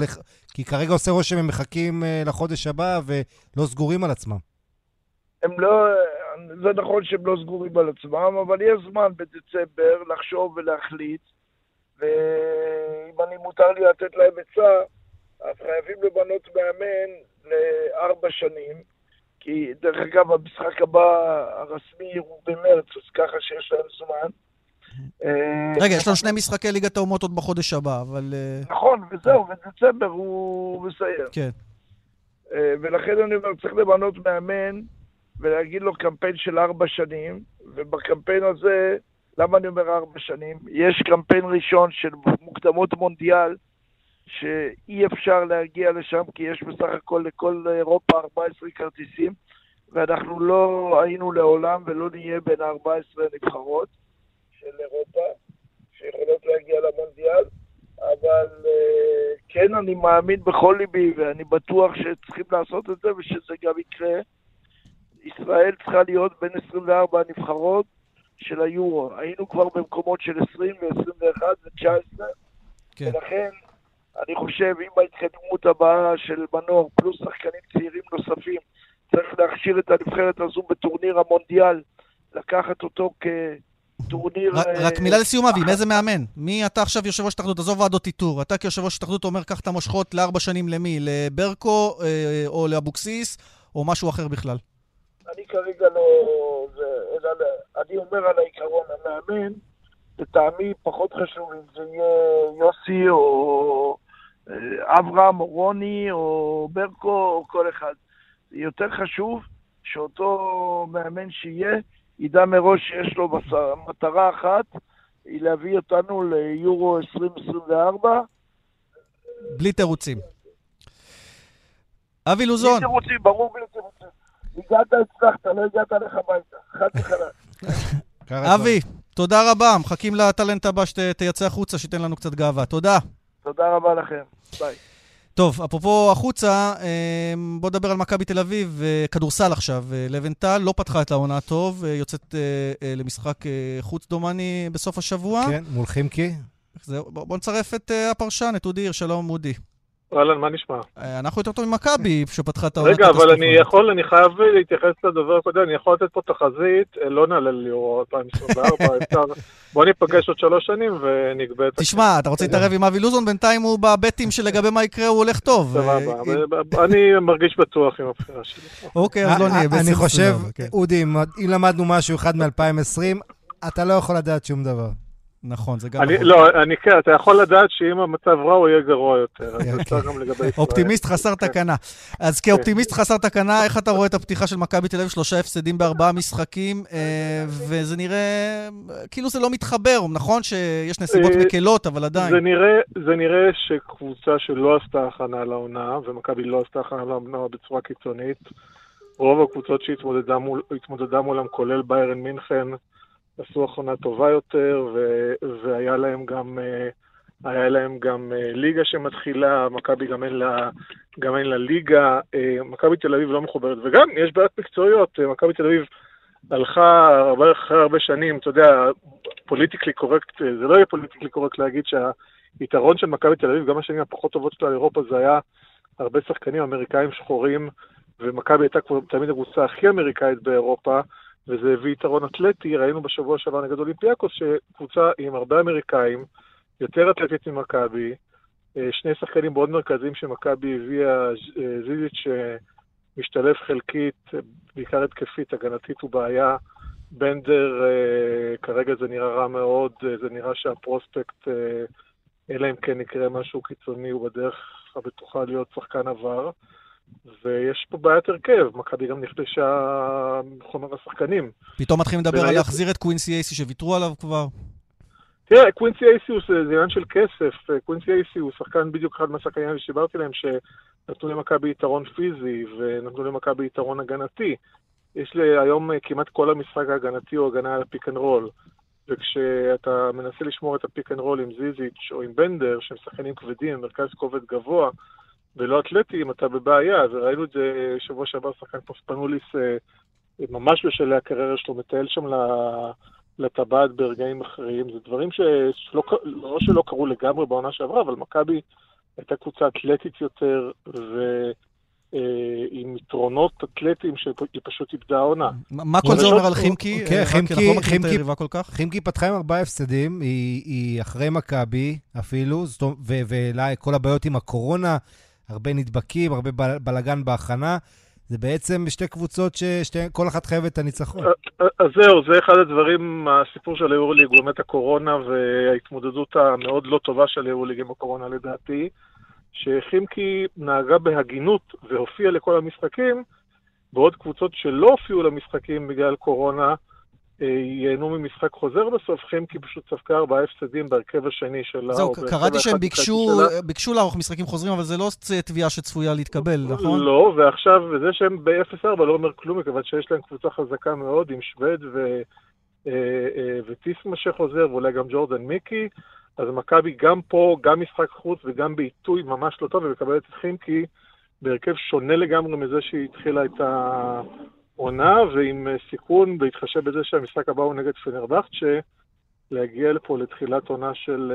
כי כרגע עושה רושם הם מחכים אה, לחודש הבא ולא סגורים על עצמם. הם לא, זה נכון שהם לא סגורים על עצמם, אבל יש זמן בדצמבר לחשוב ולהחליט, ואם אני מותר לי לתת להם עצה, אז חייבים למנות מאמן לארבע שנים, כי דרך אגב, המשחק הבא הרסמי הוא במרץ, אז ככה שיש להם זמן. רגע, יש לנו שני משחקי ליגת האומות עוד בחודש הבא, אבל... אה, נכון, וזהו, בדצמבר הוא מסיים. כן. אה, ולכן אני אומר, צריך למנות מאמן ולהגיד לו קמפיין של ארבע שנים, ובקמפיין הזה, למה אני אומר ארבע שנים? יש קמפיין ראשון של מוקדמות מונדיאל, שאי אפשר להגיע לשם, כי יש בסך הכל לכל אירופה 14 כרטיסים, ואנחנו לא היינו לעולם ולא נהיה בין 14 הנבחרות. של אירופה, שיכולות להגיע למונדיאל, אבל אה, כן, אני מאמין בכל ליבי, ואני בטוח שצריכים לעשות את זה ושזה גם יקרה. ישראל צריכה להיות בין 24 הנבחרות של היורו. היינו כבר במקומות של 20 ו-21 ו-19, כן. ולכן אני חושב, עם ההתקדמות הבאה של מנור, פלוס שחקנים צעירים נוספים, צריך להכשיר את הנבחרת הזו בטורניר המונדיאל, לקחת אותו כטורניר... רק, רק אה, מילה לסיום, אבי, מאיזה מאמן? מי אתה עכשיו יושב ראש התאחדות? עזוב ועדות איתור. אתה כיושב ראש התאחדות אומר, קח את המושכות לארבע שנים למי? לברקו אה, או לאבוקסיס, או משהו אחר בכלל? אני כרגע לא... זה, אלא, אני אומר על העיקרון, המאמן, לטעמי פחות חשוב אם זה יהיה יוסי או אה, אברהם או רוני או ברקו או כל אחד. יותר חשוב שאותו מאמן שיהיה, ידע מראש שיש לו מטרה אחת, היא להביא אותנו ליורו 2024. בלי תירוצים. אבי לוזון. בלי תירוצים, ברור בלי תירוצים. הגעת, הצלחת, לא הגעת לך הביתה. חד וחלק. אבי, תודה רבה. מחכים לטלנט הבא שתייצא החוצה, שייתן לנו קצת גאווה. תודה. תודה רבה לכם. ביי. טוב, אפרופו החוצה, אמ, בואו נדבר על מכבי תל אביב, אה, כדורסל עכשיו. אה, לבנטל לא פתחה את העונה טוב, אה, יוצאת למשחק חוץ דומני בסוף השבוע. כן, מול חימקי. בואו נצרף את הפרשן, את אודי הירש, שלום אודי. אהלן, מה נשמע? אה, אנחנו יותר טוב ממכבי, שפתחה את העונה רגע, אבל אני יכול, אני חייב להתייחס לדובר הקודם, אני יכול לתת פה תחזית, אה, לא נעלה ליורו 2024, [LAUGHS] אפשר, בוא ניפגש עוד שלוש שנים ונגבה את... תשמע, אתה רוצה להתערב עם אבי לוזון, בינתיים הוא בבטים שלגבי מה יקרה הוא הולך טוב. סבבה, אני מרגיש בטוח עם הבחירה שלי. אוקיי, אז לא נהיה. אני חושב, כן. אודי, אם למדנו משהו אחד מ-2020, אתה לא יכול לדעת שום דבר. נכון, זה גם אני, נכון. לא, אני כן, אתה יכול לדעת שאם המצב רע הוא יהיה גרוע יותר. אז זה כן. גם לגבי ישראל. אופטימיסט חסר כן. תקנה. אז כאופטימיסט חסר תקנה, איך אתה רואה את הפתיחה של מכבי תל אביב? שלושה הפסדים בארבעה משחקים, אה, וזה נראה, כאילו זה לא מתחבר, נכון שיש נסיבות אה, מקלות, אבל עדיין. זה נראה שקבוצה שלא עשתה הכנה לעונה, ומכבי לא עשתה הכנה לעונה בצורה קיצונית, רוב הקבוצות שהתמודדה מולם, כולל ביירן מינכן, עשו הכנה טובה יותר, ו- והיה להם גם, אה, היה להם גם אה, ליגה שמתחילה, מכבי גם אין לה, גם אין לה ליגה, אה, מכבי תל אביב לא מחוברת, וגם יש בעיות מקצועיות, מכבי תל אביב הלכה הרבה, אחרי הרבה שנים, אתה יודע, politically correct, זה לא יהיה politically correct להגיד שהיתרון של מכבי תל אביב, גם השנים הפחות טובות שלה לאירופה, זה היה הרבה שחקנים אמריקאים שחורים, ומכבי הייתה כבר תמיד הקבוצה הכי אמריקאית באירופה, וזה הביא יתרון אתלטי. ראינו בשבוע שעבר נגד אולימפיאקוס שקבוצה עם הרבה אמריקאים, יותר אתלטית ממכבי, אה, שני שחקנים מאוד מרכזיים שמכבי הביאה, אה, זיזיץ' שמשתלב חלקית, בעיקר התקפית, הגנתית הוא בעיה. בנדר, אה, כרגע זה נראה רע מאוד, זה נראה שהפרוספקט, אלא אם כן יקרה משהו קיצוני, הוא בדרך הבטוחה להיות שחקן עבר. ויש פה בעיית הרכב, מכבי גם נכבשה חומר השחקנים. פתאום מתחילים לדבר על להחזיר את קווינסי אייסי שוויתרו עליו כבר? תראה, קווינסי אייסי הוא זה עניין של כסף. קווינסי אייסי הוא שחקן בדיוק אחד מהשחקנים שדיברתי להם, שנתנו למכבי יתרון פיזי ונתנו למכבי יתרון הגנתי. יש לי היום כמעט כל המשחק ההגנתי הוא הגנה על הפיק אנד רול. וכשאתה מנסה לשמור את הפיק אנד רול עם ז'יז'יץ' או עם בנדר, שהם שחקנים כבדים, מרכז כובד גבוה, ולא אתלטים, אתה בבעיה, וראינו את זה שבוע שעבר, שחקן כמו ספנוליס, אה, ממש בשלהי הקריירה שלו, מטייל שם לטבעת ברגעים אחרים. זה דברים שלא לא שלא קרו לגמרי בעונה שעברה, אבל מכבי הייתה קבוצה אתלטית יותר, ו... אה, עם יתרונות אתלטיים שהיא פשוט איבדה העונה. מה כל זה אומר על חימקי? כן, חימקי פתחה עם ארבעה הפסדים, היא אחרי מכבי אפילו, וכל הבעיות עם הקורונה, הרבה נדבקים, הרבה בלאגן בהכנה. זה בעצם שתי קבוצות שכל אחת חייבת את הניצחון. אה, אה, אז זהו, זה אחד הדברים, הסיפור של היורליג הוא באמת הקורונה וההתמודדות המאוד לא טובה של היורליג עם הקורונה לדעתי, שחימקי נהגה בהגינות והופיעה לכל המשחקים, בעוד קבוצות שלא הופיעו למשחקים בגלל קורונה, ייהנו ממשחק חוזר בסוף, חמקי פשוט ספגה ארבעה הפסדים בהרכב השני שלה. זהו, קראתי שהם ביקשו, ביקשו לערוך משחקים חוזרים, אבל זה לא תביעה שצפויה להתקבל, נכון? לא, ועכשיו, וזה שהם ב-0-4 לא אומר כלום, מכיוון שיש להם קבוצה חזקה מאוד עם שווד ו... וטיסמה שחוזר, ואולי גם ג'ורדן מיקי, אז מכבי גם פה, גם משחק חוץ וגם בעיתוי ממש לא טוב, ומקבלת את חימקי בהרכב שונה לגמרי מזה שהיא התחילה את העונה, ועם סיכון, בהתחשב בזה שהמשחק הבא הוא נגד פנרבכצ'ה, להגיע לפה לתחילת עונה של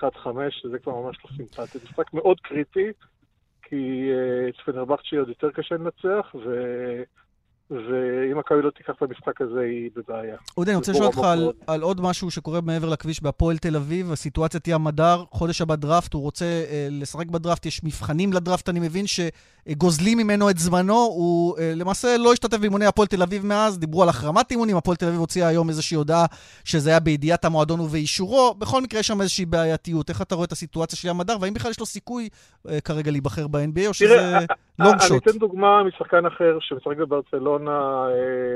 1-5, שזה כבר ממש לא סימפטי. משחק מאוד קריטי, כי את פנרבכצ'ה עוד יותר קשה לנצח, ו... ואם מכבי לא תיקח את המשחק הזה, היא בבעיה. אודי, אני רוצה לשאול אותך על, על עוד משהו שקורה מעבר לכביש בהפועל תל אביב. הסיטואציה תהיה המדר, חודש הבא דראפט, הוא רוצה אה, לשחק בדראפט, יש מבחנים לדראפט, אני מבין שגוזלים ממנו את זמנו. הוא אה, למעשה לא השתתף באימוני הפועל תל אביב מאז, דיברו על החרמת אימונים, הפועל תל אביב הוציאה היום איזושהי הודעה שזה היה בידיעת המועדון ובאישורו. בכל מקרה, יש שם איזושהי בעייתיות. איך אתה רואה את הסיטואציה של המדר, והאם בכלל יש לו סיכוי אה, כרגע להיבחר ב-NBA, או שזה לונג שוט? אני אתן דוגמה משחקן אחר שמשחק בברצלונה,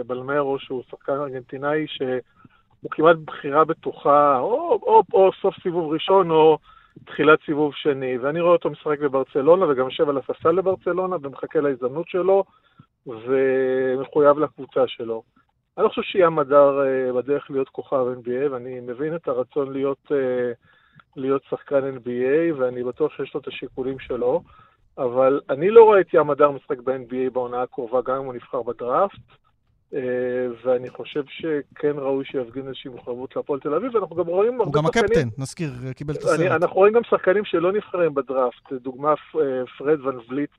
בלמרו, שהוא שחקן ארגנטינאי, שהוא כמעט בחירה בטוחה, או, או, או סוף סיבוב ראשון, או תחילת סיבוב שני. ואני רואה אותו משחק בברצלונה, וגם יושב על הספסל לברצלונה, ומחכה להזדמנות שלו, ומחויב לקבוצה שלו. אני לא חושב שיהיה מדר בדרך להיות כוכב NBA, ואני מבין את הרצון להיות, להיות שחקן NBA, ואני בטוח שיש לו את השיקולים שלו. אבל אני לא רואה את ים הדר משחק ב-NBA בעונה הקרובה, גם אם הוא נבחר בדראפט, ואני חושב שכן ראוי שיפגין איזושהי מחויבות להפועל תל אביב, ואנחנו גם רואים הרבה שחקנים... הוא גם הקפטן, נזכיר, קיבל את הסרט. אנחנו רואים גם שחקנים שלא נבחרים בדראפט, דוגמה פרד ון וליט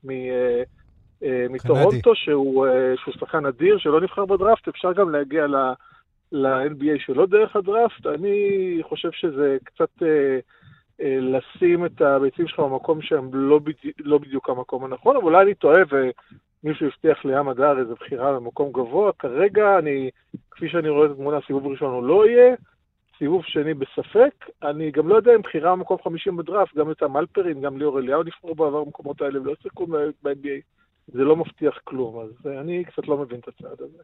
מטורונטו, שהוא שחקן אדיר, שלא נבחר בדראפט, אפשר גם להגיע ל-NBA שלא דרך הדראפט. אני חושב שזה קצת... לשים את הביצים שלך במקום שהם לא, בדי, לא בדיוק המקום הנכון, אבל אולי אני טועה ומישהו הבטיח לי ים הדר איזו בחירה במקום גבוה. כרגע אני, כפי שאני רואה את התמונה, סיבוב ראשון הוא לא יהיה, סיבוב שני בספק. אני גם לא יודע אם בחירה במקום 50 בדראפט, גם את המלפרין, גם ליאור אליהו נבחרו בעבר במקומות האלה ולא שיחקו ב-NBA. זה לא מבטיח כלום, אז אני קצת לא מבין את הצעד הזה.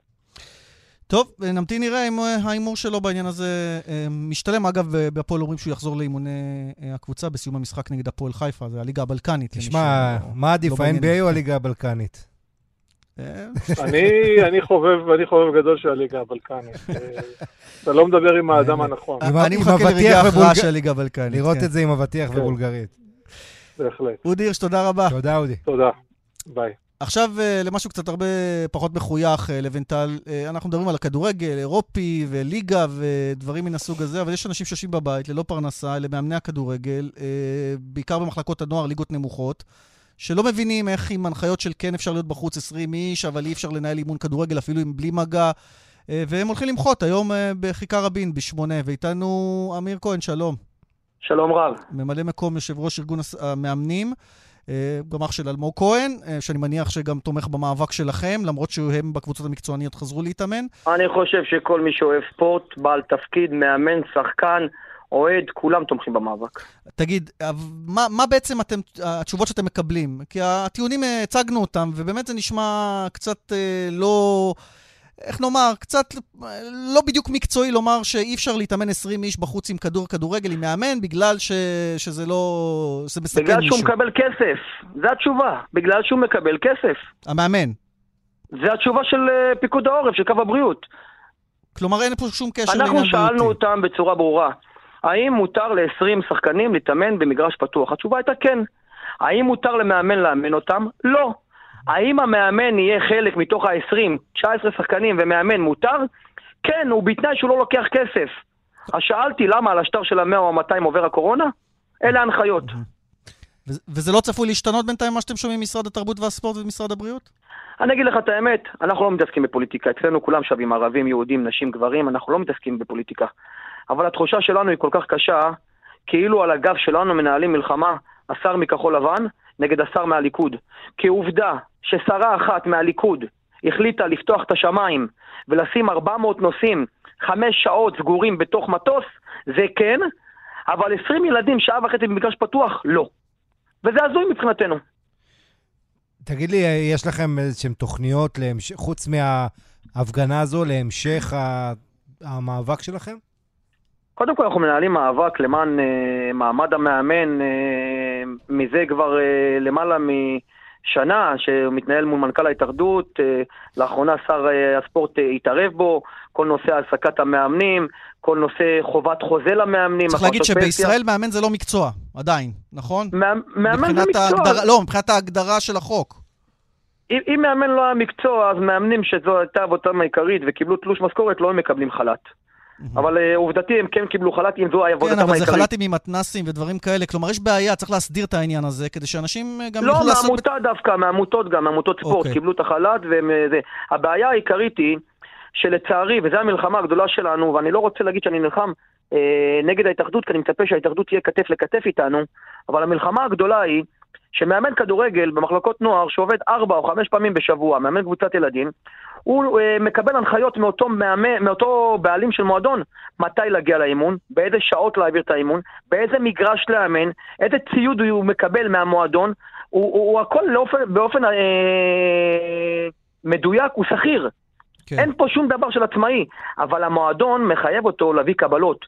טוב, נמתין נראה אם ההימור שלו בעניין הזה משתלם. אגב, בהפועל אומרים שהוא יחזור לאימוני הקבוצה בסיום המשחק נגד הפועל חיפה, זה הליגה הבלקנית. תשמע, מה עדיף, ה-NBA או הליגה הבלקנית? אני חובב גדול של הליגה הבלקנית. [LAUGHS] אתה לא מדבר עם האדם הנכון. אני מחכה לרגע ההכרעה של הליגה הבלקנית. לראות את זה עם אבטיח ובולגרית. בהחלט. אודי הירש, תודה רבה. תודה, אודי. תודה. ביי. עכשיו למשהו קצת הרבה פחות מחוייך, לבנטל. אנחנו מדברים על הכדורגל, אירופי וליגה ודברים מן הסוג הזה, אבל יש אנשים שיושבים בבית ללא פרנסה, אלה מאמני הכדורגל, בעיקר במחלקות הנוער, ליגות נמוכות, שלא מבינים איך עם הנחיות של כן אפשר להיות בחוץ 20 איש, אבל אי אפשר לנהל אימון כדורגל אפילו עם בלי מגע, והם הולכים למחות היום בכיכר רבין בשמונה, ואיתנו אמיר כהן, שלום. שלום רב. ממלא מקום יושב ראש ארגון המאמנים. גם אח של אלמוג כהן, שאני מניח שגם תומך במאבק שלכם, למרות שהם בקבוצות המקצועניות חזרו להתאמן. אני חושב שכל מי שאוהב ספורט, בעל תפקיד, מאמן, שחקן, אוהד, כולם תומכים במאבק. תגיד, מה, מה בעצם אתם, התשובות שאתם מקבלים? כי הטיעונים, הצגנו אותם, ובאמת זה נשמע קצת לא... איך נאמר, קצת לא בדיוק מקצועי לומר שאי אפשר להתאמן 20 איש בחוץ עם כדור כדורגל, עם מאמן, בגלל ש... שזה לא... זה מסכן בגלל מישהו. שהוא מקבל כסף, זו התשובה. בגלל שהוא מקבל כסף. המאמן. זו התשובה של uh, פיקוד העורף, של קו הבריאות. כלומר, אין פה שום קשר לעניין בריאותי. אנחנו שאלנו אותם בצורה ברורה, האם מותר ל-20 שחקנים להתאמן במגרש פתוח? התשובה הייתה כן. האם מותר למאמן לאמן אותם? לא. האם המאמן יהיה חלק מתוך ה-20, 19 שחקנים ומאמן מותר? כן, הוא בתנאי שהוא לא לוקח כסף. אז שאלתי למה על השטר של ה-100 או ה-200 עובר הקורונה? אלה ההנחיות. וזה לא צפוי להשתנות בינתיים מה שאתם שומעים ממשרד התרבות והספורט ומשרד הבריאות? אני אגיד לך את האמת, אנחנו לא מתעסקים בפוליטיקה. אצלנו כולם שווים ערבים, יהודים, נשים, גברים, אנחנו לא מתעסקים בפוליטיקה. אבל התחושה שלנו היא כל כך קשה, כאילו על הגב שלנו מנהלים מלחמה השר מכחול לבן נגד השר מהליכוד. כי עובדה ששרה אחת מהליכוד החליטה לפתוח את השמיים ולשים 400 נוסעים חמש שעות סגורים בתוך מטוס, זה כן, אבל 20 ילדים שעה וחצי במגרש פתוח, לא. וזה הזוי מבחינתנו. תגיד לי, יש לכם איזשהן תוכניות, להמש... חוץ מההפגנה הזו, להמשך המאבק שלכם? קודם כל אנחנו מנהלים מאבק למען uh, מעמד המאמן uh, מזה כבר uh, למעלה שנה, שמתנהל מול מנכ"ל ההתאחדות, אה, לאחרונה שר אה, הספורט אה, התערב בו, כל נושא העסקת המאמנים, כל נושא חובת חוזה למאמנים. צריך להגיד שבישראל מאמן זה לא מקצוע, עדיין, נכון? מאמן זה מקצוע. ההגדרה, לא, מבחינת ההגדרה של החוק. אם, אם מאמן לא היה מקצוע, אז מאמנים שזו הייתה עבודתם העיקרית וקיבלו תלוש משכורת, לא הם מקבלים חל"ת. אבל uh, עובדתי הם כן קיבלו חל"ת אם זו עבודתם העיקרית. כן, אבל זה חל"תים עם מתנסים ודברים כאלה. כלומר, יש בעיה, צריך להסדיר את העניין הזה, כדי שאנשים אה, גם לא, יוכלו לעשות... לא, מהעמותה דווקא, מהעמותות גם, מעמותות ספורט. אוקיי. קיבלו את החל"ת. אה, הבעיה העיקרית היא שלצערי, וזו המלחמה הגדולה שלנו, ואני לא רוצה להגיד שאני נלחם אה, נגד ההתאחדות, כי אני מצפה שההתאחדות תהיה כתף לכתף איתנו, אבל המלחמה הגדולה היא שמאמן כדורגל במחלקות נוער שעובד ארבע או חמש פעמים בשבוע, מאמן קבוצת ילדים, הוא אה, מקבל הנחיות מאותו, מאמן, מאותו בעלים של מועדון, מתי להגיע לאימון, באיזה שעות להעביר את האימון, באיזה מגרש לאמן, איזה ציוד הוא מקבל מהמועדון, הוא, הוא, הוא הכל לאופן, באופן אה, מדויק, הוא שכיר. כן. אין פה שום דבר של עצמאי, אבל המועדון מחייב אותו להביא קבלות.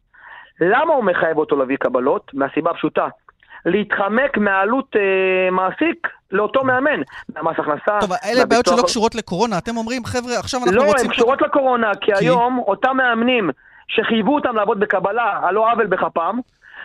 למה הוא מחייב אותו להביא קבלות? מהסיבה הפשוטה. להתחמק מעלות אה, מעסיק לאותו מאמן. מהמס הכנסה. טוב, אלה בעיות שלא קשורות לקורונה. אתם אומרים, חבר'ה, עכשיו אנחנו לא, רוצים... לא, הן קשורות לקורונה, כי, כי היום אותם מאמנים שחייבו אותם לעבוד בקבלה, על לא עוול בכפם,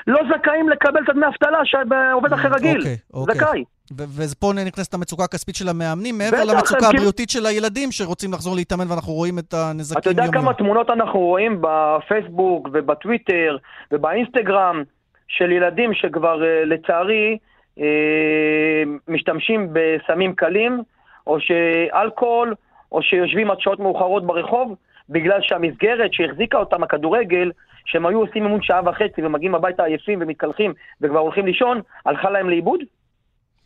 לא זכאים לקבל את הדמי אבטלה שעובד אחר רגיל. אוקיי, אוקיי. זכאי. ופה נכנסת המצוקה הכספית של המאמנים, מעבר למצוקה הבריאותית של הילדים שרוצים לחזור להתאמן ואנחנו רואים את הנזקים אתה יודע יום כמה תמונות אנחנו רואים בפייסבוק ובטוויטר ובאינסטגרם של ילדים שכבר אה, לצערי אה, משתמשים בסמים קלים, או שאלכוהול, או שיושבים עד שעות מאוחרות ברחוב, בגלל שהמסגרת שהחזיקה אותם, הכדורגל, שהם היו עושים אימון שעה וחצי ומגיעים הביתה עייפים ומתקלחים וכבר הולכים לישון, הלכה להם לאיבוד?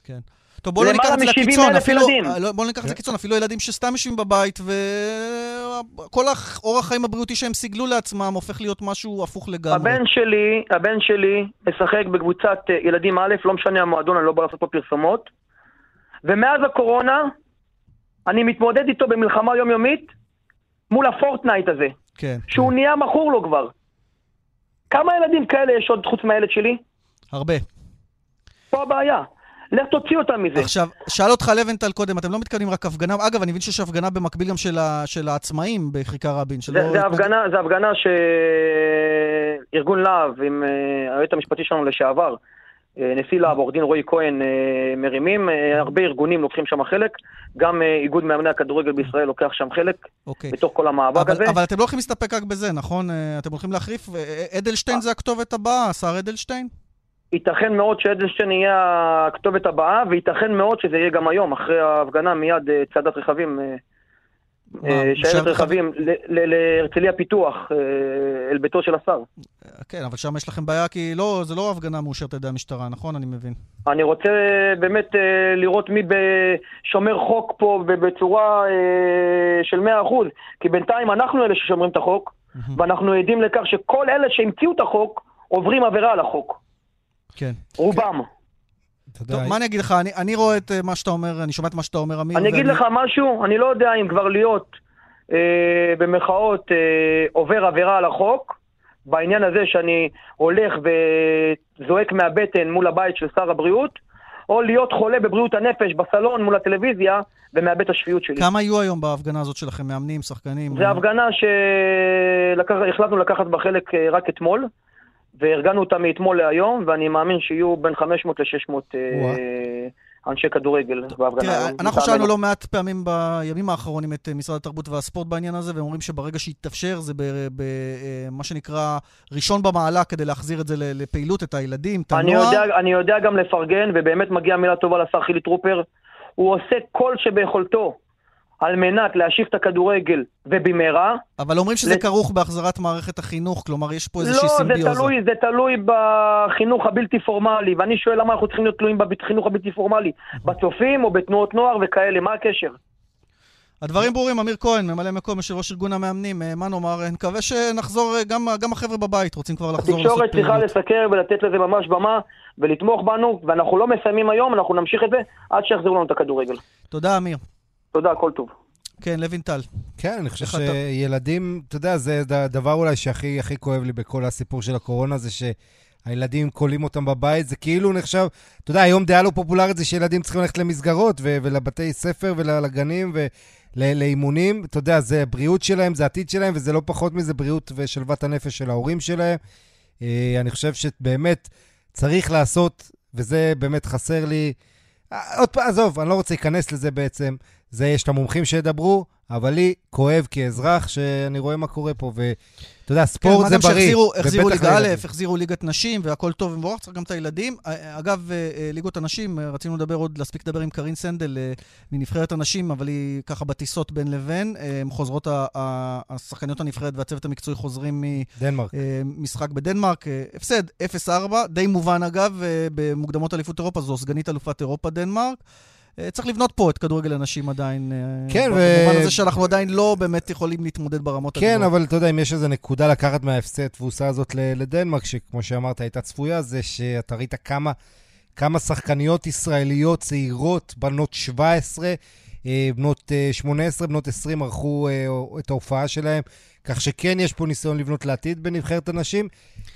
כן. טוב, בואו לא ניקח את זה לקיצון, אפילו, לא, בואו ניקח את זה לקיצון, אפילו ילדים שסתם יושבים בבית, וכל האורח חיים הבריאותי שהם סיגלו לעצמם הופך להיות משהו הפוך לגמרי. הבן שלי, הבן שלי משחק בקבוצת אה, ילדים א', לא משנה המועדון, אני לא בא לעשות פה פרסומות, ומאז הקורונה, אני מתמודד איתו במלחמה יומיומית מול הפורטנייט הזה. כן. שהוא כן. נהיה מכור לו כבר. כמה ילדים כאלה יש עוד חוץ מהילד שלי? הרבה. פה הבעיה. לך תוציא אותם מזה. עכשיו, שאל אותך לבנטל קודם, אתם לא מתכוונים רק הפגנה, אגב, אני מבין שיש הפגנה במקביל גם של, ה, של העצמאים בכיכר רבין. זה, זה, התנג... הפגנה, זה הפגנה שארגון להב עם uh, היועץ המשפטי שלנו לשעבר, uh, נשיא להב, עורך דין רועי כהן, uh, מרימים, הרבה ארגונים לוקחים שם חלק, גם איגוד מאמני הכדורגל בישראל לוקח שם חלק, okay. אוקיי. בתוך כל המאבק אבל, הזה. אבל אתם לא הולכים להסתפק רק בזה, נכון? אתם הולכים להחריף? אדלשטיין זה הכתובת הבאה, השר אדלשטיין? ייתכן מאוד שאדלשטיין יהיה הכתובת הבאה, וייתכן מאוד שזה יהיה גם היום, אחרי ההפגנה מיד אה, צעדת רכבים, אה, אה, שיירת רכבים להרצליה פיתוח, אל ביתו של השר. כן, אבל שם יש לכם בעיה, כי לא, זה לא הפגנה מאושרת על ידי המשטרה, נכון? אני מבין. אני רוצה באמת לראות מי שומר חוק פה בצורה של 100%, כי בינתיים אנחנו אלה ששומרים את החוק, ואנחנו עדים לכך שכל אלה שהמציאו את החוק עוברים עבירה על החוק. כן. רובם. טוב, מה אני אגיד לך? אני, אני רואה את אה, מה שאתה אומר, אני שומע את מה שאתה אומר, אמיר. אני אגיד לך משהו, אני לא יודע אם כבר להיות, אה, במחאות, אה, עובר עבירה על החוק, בעניין הזה שאני הולך וזועק מהבטן מול הבית של שר הבריאות, או להיות חולה בבריאות הנפש בסלון מול הטלוויזיה ומאבד את השפיות שלי. כמה היו היום בהפגנה הזאת שלכם? מאמנים, שחקנים? זו הפגנה שהחלטנו לקחת בה חלק אה, רק אתמול. וארגנו אותם מאתמול להיום, ואני מאמין שיהיו בין 500 ל-600 אה, אנשי כדורגל בהפגנה. תראה, אנחנו שאלנו לא מעט פעמים בימים האחרונים את אה, משרד התרבות והספורט בעניין הזה, והם אומרים שברגע שיתאפשר, זה במה אה, שנקרא ראשון במעלה כדי להחזיר את זה לפעילות, את הילדים, את הנוער. אני אני יודע גם לפרגן, ובאמת מגיעה מילה טובה לשר חילי טרופר. הוא עושה כל שביכולתו על מנת להשיב את הכדורגל ובמהרה. אבל אומרים שזה לת... כרוך בהחזרת מערכת החינוך, כלומר יש פה איזושהי לא, סימביוזה. לא, זה תלוי, זה תלוי בחינוך הבלתי פורמלי, ואני שואל למה אנחנו צריכים להיות תלויים בחינוך הבלתי פורמלי, בצופים או בתנועות נוער וכאלה, מה הקשר? הדברים ברורים, אמיר כהן, ממלא מקום יושב ראש ארגון המאמנים, אה, מה נאמר, אני מקווה שנחזור, אה, גם, גם החבר'ה בבית רוצים כבר לחזור לעשות פעילות. התקשורת צריכה לסקר ולתת לזה ממש במה ולתמוך בנו, ואנחנו לא מסיימים היום, אנחנו נמשיך את זה עד שיחזירו לנו את הכדורגל. תודה, אמיר. תודה, כל טוב. כן, לוינטל. כן, אני חושב שילדים, אתה יודע, זה הדבר אולי שהכי הכי כואב לי בכל הסיפור של הקורונה, זה הילדים קולים אותם בבית, זה כאילו נחשב, אתה יודע, היום דעה לא פופולרית זה שילדים צריכים ללכת למסגרות ו- ולבתי ספר ולגנים ולאימונים. אתה יודע, זה הבריאות שלהם, זה העתיד שלהם, וזה לא פחות מזה בריאות ושלוות הנפש של ההורים שלהם. אה, אני חושב שבאמת צריך לעשות, וזה באמת חסר לי. אה, עוד פעם, עזוב, אני לא רוצה להיכנס לזה בעצם. זה, יש את המומחים שידברו, אבל לי כואב כאזרח שאני רואה מה קורה פה, ואתה יודע, ספורט כן, זה בריא. שהחזירו, החזירו ליגה א', החזירו ליגת נשים, והכל טוב ומבורך, צריך גם את הילדים. אגב, אה, אה, ליגות הנשים, אה, רצינו לדבר עוד, להספיק לדבר עם קרין סנדל מנבחרת הנשים, אבל היא ככה בטיסות בין לבין. הם חוזרות, השחקניות הנבחרת והצוות המקצועי חוזרים ממשחק בדנמרק. הפסד 0-4, די מובן אגב, במוקדמות אליפות אירופה, זו סגנית אלופת אירופה דנמרק. אה, צריך לבנות פה את כדורגל הנשים עדיין. אה, כן, ו... במובן הזה שאנחנו עדיין לא באמת יכולים להתמודד ברמות הגבוהות. כן, אבל אתה יודע, אם יש איזו נקודה לקחת מההפסד תבוסה הזאת לדנמרק, שכמו שאמרת, הייתה צפויה, זה שאתה ראית כמה, כמה שחקניות ישראליות צעירות, בנות 17, אה, בנות 18, בנות 20, ערכו את ההופעה שלהם. כך שכן יש פה ניסיון לבנות לעתיד בנבחרת הנשים.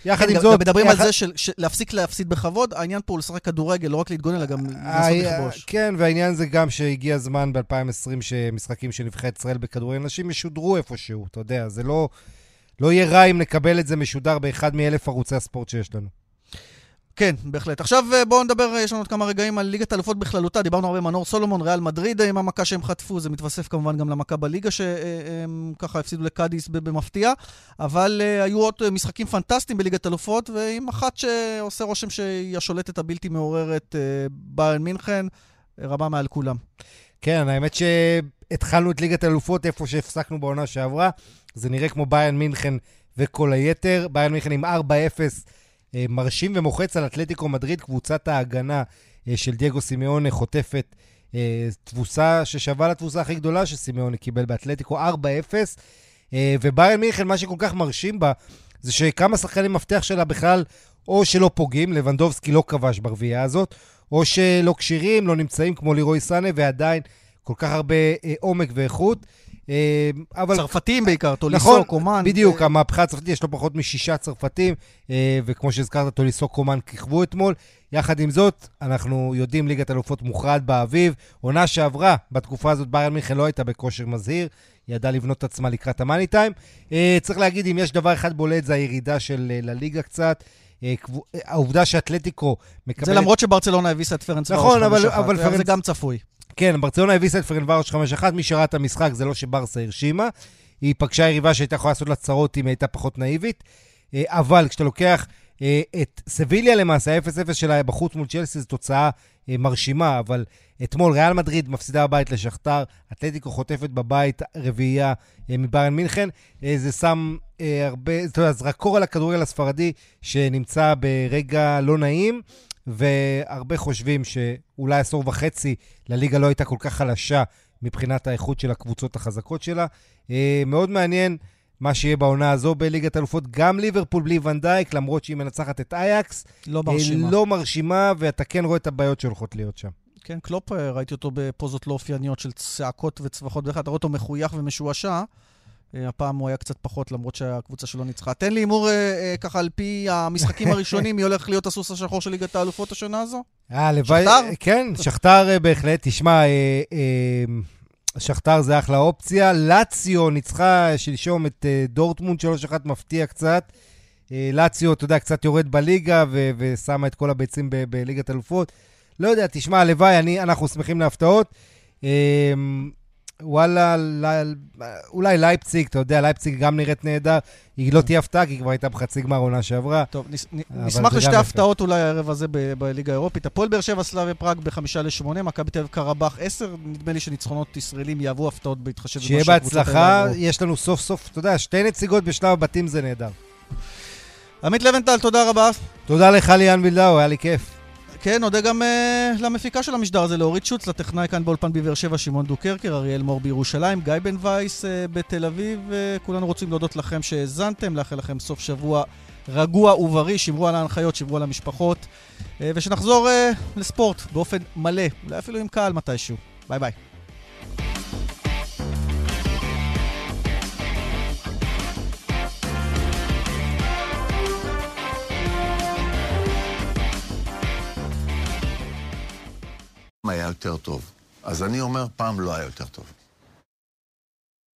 יחד כן, עם זאת... מדברים. על זה להפסיק להפסיד בכבוד, העניין פה הוא לשחק כדורגל, לא רק להתגונן, אלא גם לנסות לכבוש. כן, והעניין זה גם שהגיע הזמן ב-2020 שמשחקים של נבחרת ישראל בכדורגל נשים ישודרו איפשהו, אתה יודע, זה לא... לא יהיה רע אם נקבל את זה משודר באחד מאלף ערוצי הספורט שיש לנו. כן, בהחלט. עכשיו אה, בואו נדבר, אה, יש לנו עוד כמה רגעים על ליגת האלופות בכללותה. דיברנו הרבה עם מנור סולומון, ריאל מדריד עם המכה שהם חטפו, זה מתווסף כמובן גם למכה בליגה שהם ככה הפסידו לקאדיס במפתיע, אבל היו עוד משחקים פנטסטיים בליגת האלופות, ועם אחת שעושה רושם שהיא השולטת הבלתי מעוררת, ביירן מינכן, רבה מעל כולם. כן, האמת שהתחלנו את ליגת האלופות איפה שהפסקנו בעונה שעברה. זה נראה כמו ביירן מינכן וכל היתר. ביירן מינכן עם 4-0. אה, מרשים ומוחץ על אתלטיקו מדריד, קבוצת ההגנה אה, של דייגו סימיוני חוטפת אה, תבוסה ששווה לתבוסה הכי גדולה שסימיוני קיבל באתלטיקו, 4-0. וביירן מיכן, מה שכל כך מרשים בה, זה שכמה שחקנים מפתח שלה בכלל או שלא פוגעים, לבנדובסקי לא כבש ברביעייה הזאת, או שלא כשירים, לא נמצאים כמו לירוי סאנה, ועדיין כל כך הרבה עומק ואיכות. אה, אבל... צרפתים בעיקר, טוליסו, נכון, קומן. בדיוק, המהפכה הצרפתית, יש לו פחות משישה צרפתים, אה, וכמו שהזכרת, טוליסו, קומן כיכבו אתמול. יחד עם זאת, אנחנו יודעים, ליגת אלופות מוכרעת באביב. עונה שעברה, בתקופה הזאת ביירן מיכן לא הייתה בכושר מזהיר, היא ידעה לבנות את עצמה לקראת המאני טיים. אה, צריך להגיד, אם יש דבר אחד בולט, זה הירידה של לליגה קצת. העובדה שאתלטיקו מקבלת... זה למרות שברצלונה הביסה את פרנס נכון, אבל, אבל פרנס... זה גם צפוי. כן, ברצלונה הביסה את פרנברוש 5-1, מי שראה את המשחק זה לא שברסה הרשימה. היא פגשה יריבה שהייתה יכולה לעשות לה צרות אם היא הייתה פחות נאיבית. אה, אבל כשאתה לוקח אה, את סביליה למעשה, ה-0-0 שלה בחוץ מול צ'לסי, זו תוצאה אה, מרשימה, אבל אתמול ריאל מדריד מפסידה בבית לשכתר, אתלטיקו חוטפת בבית רביעייה מביירן מינכן. זה שם הרבה, אתה יודע, זרקור על הכדורגל הספרדי שנמצא ברגע לא נעים. והרבה חושבים שאולי עשור וחצי לליגה לא הייתה כל כך חלשה מבחינת האיכות של הקבוצות החזקות שלה. אה, מאוד מעניין מה שיהיה בעונה הזו בליגת אלופות. גם ליברפול בלי ונדייק, למרות שהיא מנצחת את אייקס. לא מרשימה. לא מרשימה, ואתה כן רואה את הבעיות שהולכות להיות שם. כן, קלופ, אה, ראיתי אותו בפוזות לא אופייניות של צעקות וצווחות, ואתה רואה אותו מחוייך ומשועשע. אה, הפעם הוא היה קצת פחות, למרות שהקבוצה שלו ניצחה. תן לי הימור אה, אה, ככה על פי המשחקים הראשונים, מי הולך להיות הסוס השחור של ליגת האלופות השנה הזו? אה, לוואי... שכתר? כן, שכתר בהחלט. תשמע, שכתר זה אחלה אופציה. לאציו ניצחה שלשום את דורטמונד 3-1 מפתיע קצת. לאציו, אתה יודע, קצת יורד בליגה ו- ושמה את כל הביצים ב- בליגת אלופות. לא יודע, תשמע, הלוואי, אנחנו שמחים להפתעות. וואלה, אולי לייפציג, אתה יודע, לייפציג גם נראית נהדר. היא לא תהיה הפתעה, כי היא כבר הייתה בחצי גמר עונה שעברה. טוב, נשמח לשתי הפתעות אולי הערב הזה בליגה האירופית. הפועל באר שבע סלאביה פראג בחמישה לשמונה, מכבי תל אביב קרבאח עשר. נדמה לי שניצחונות ישראלים יהוו הפתעות בהתחשב שיהיה בהצלחה, יש לנו סוף סוף, אתה יודע, שתי נציגות בשלב הבתים זה נהדר. עמית לווינטל, תודה רבה. תודה לך, ליאן וילדאו, היה לי כיף. כן, נודה גם uh, למפיקה של המשדר הזה, לאורית שוצ, לטכנאי כאן באולפן בבאר שבע, שמעון דוקרקר, אריאל מור בירושלים, גיא בן וייס uh, בתל אביב. uh, כולנו רוצים להודות לכם שהאזנתם, לאחל לכם סוף שבוע רגוע ובריא, שמרו על ההנחיות, שמרו על המשפחות, uh, ושנחזור uh, לספורט באופן מלא, אולי אפילו עם קהל מתישהו. ביי ביי. היה יותר טוב. אז אני אומר, פעם לא היה יותר טוב.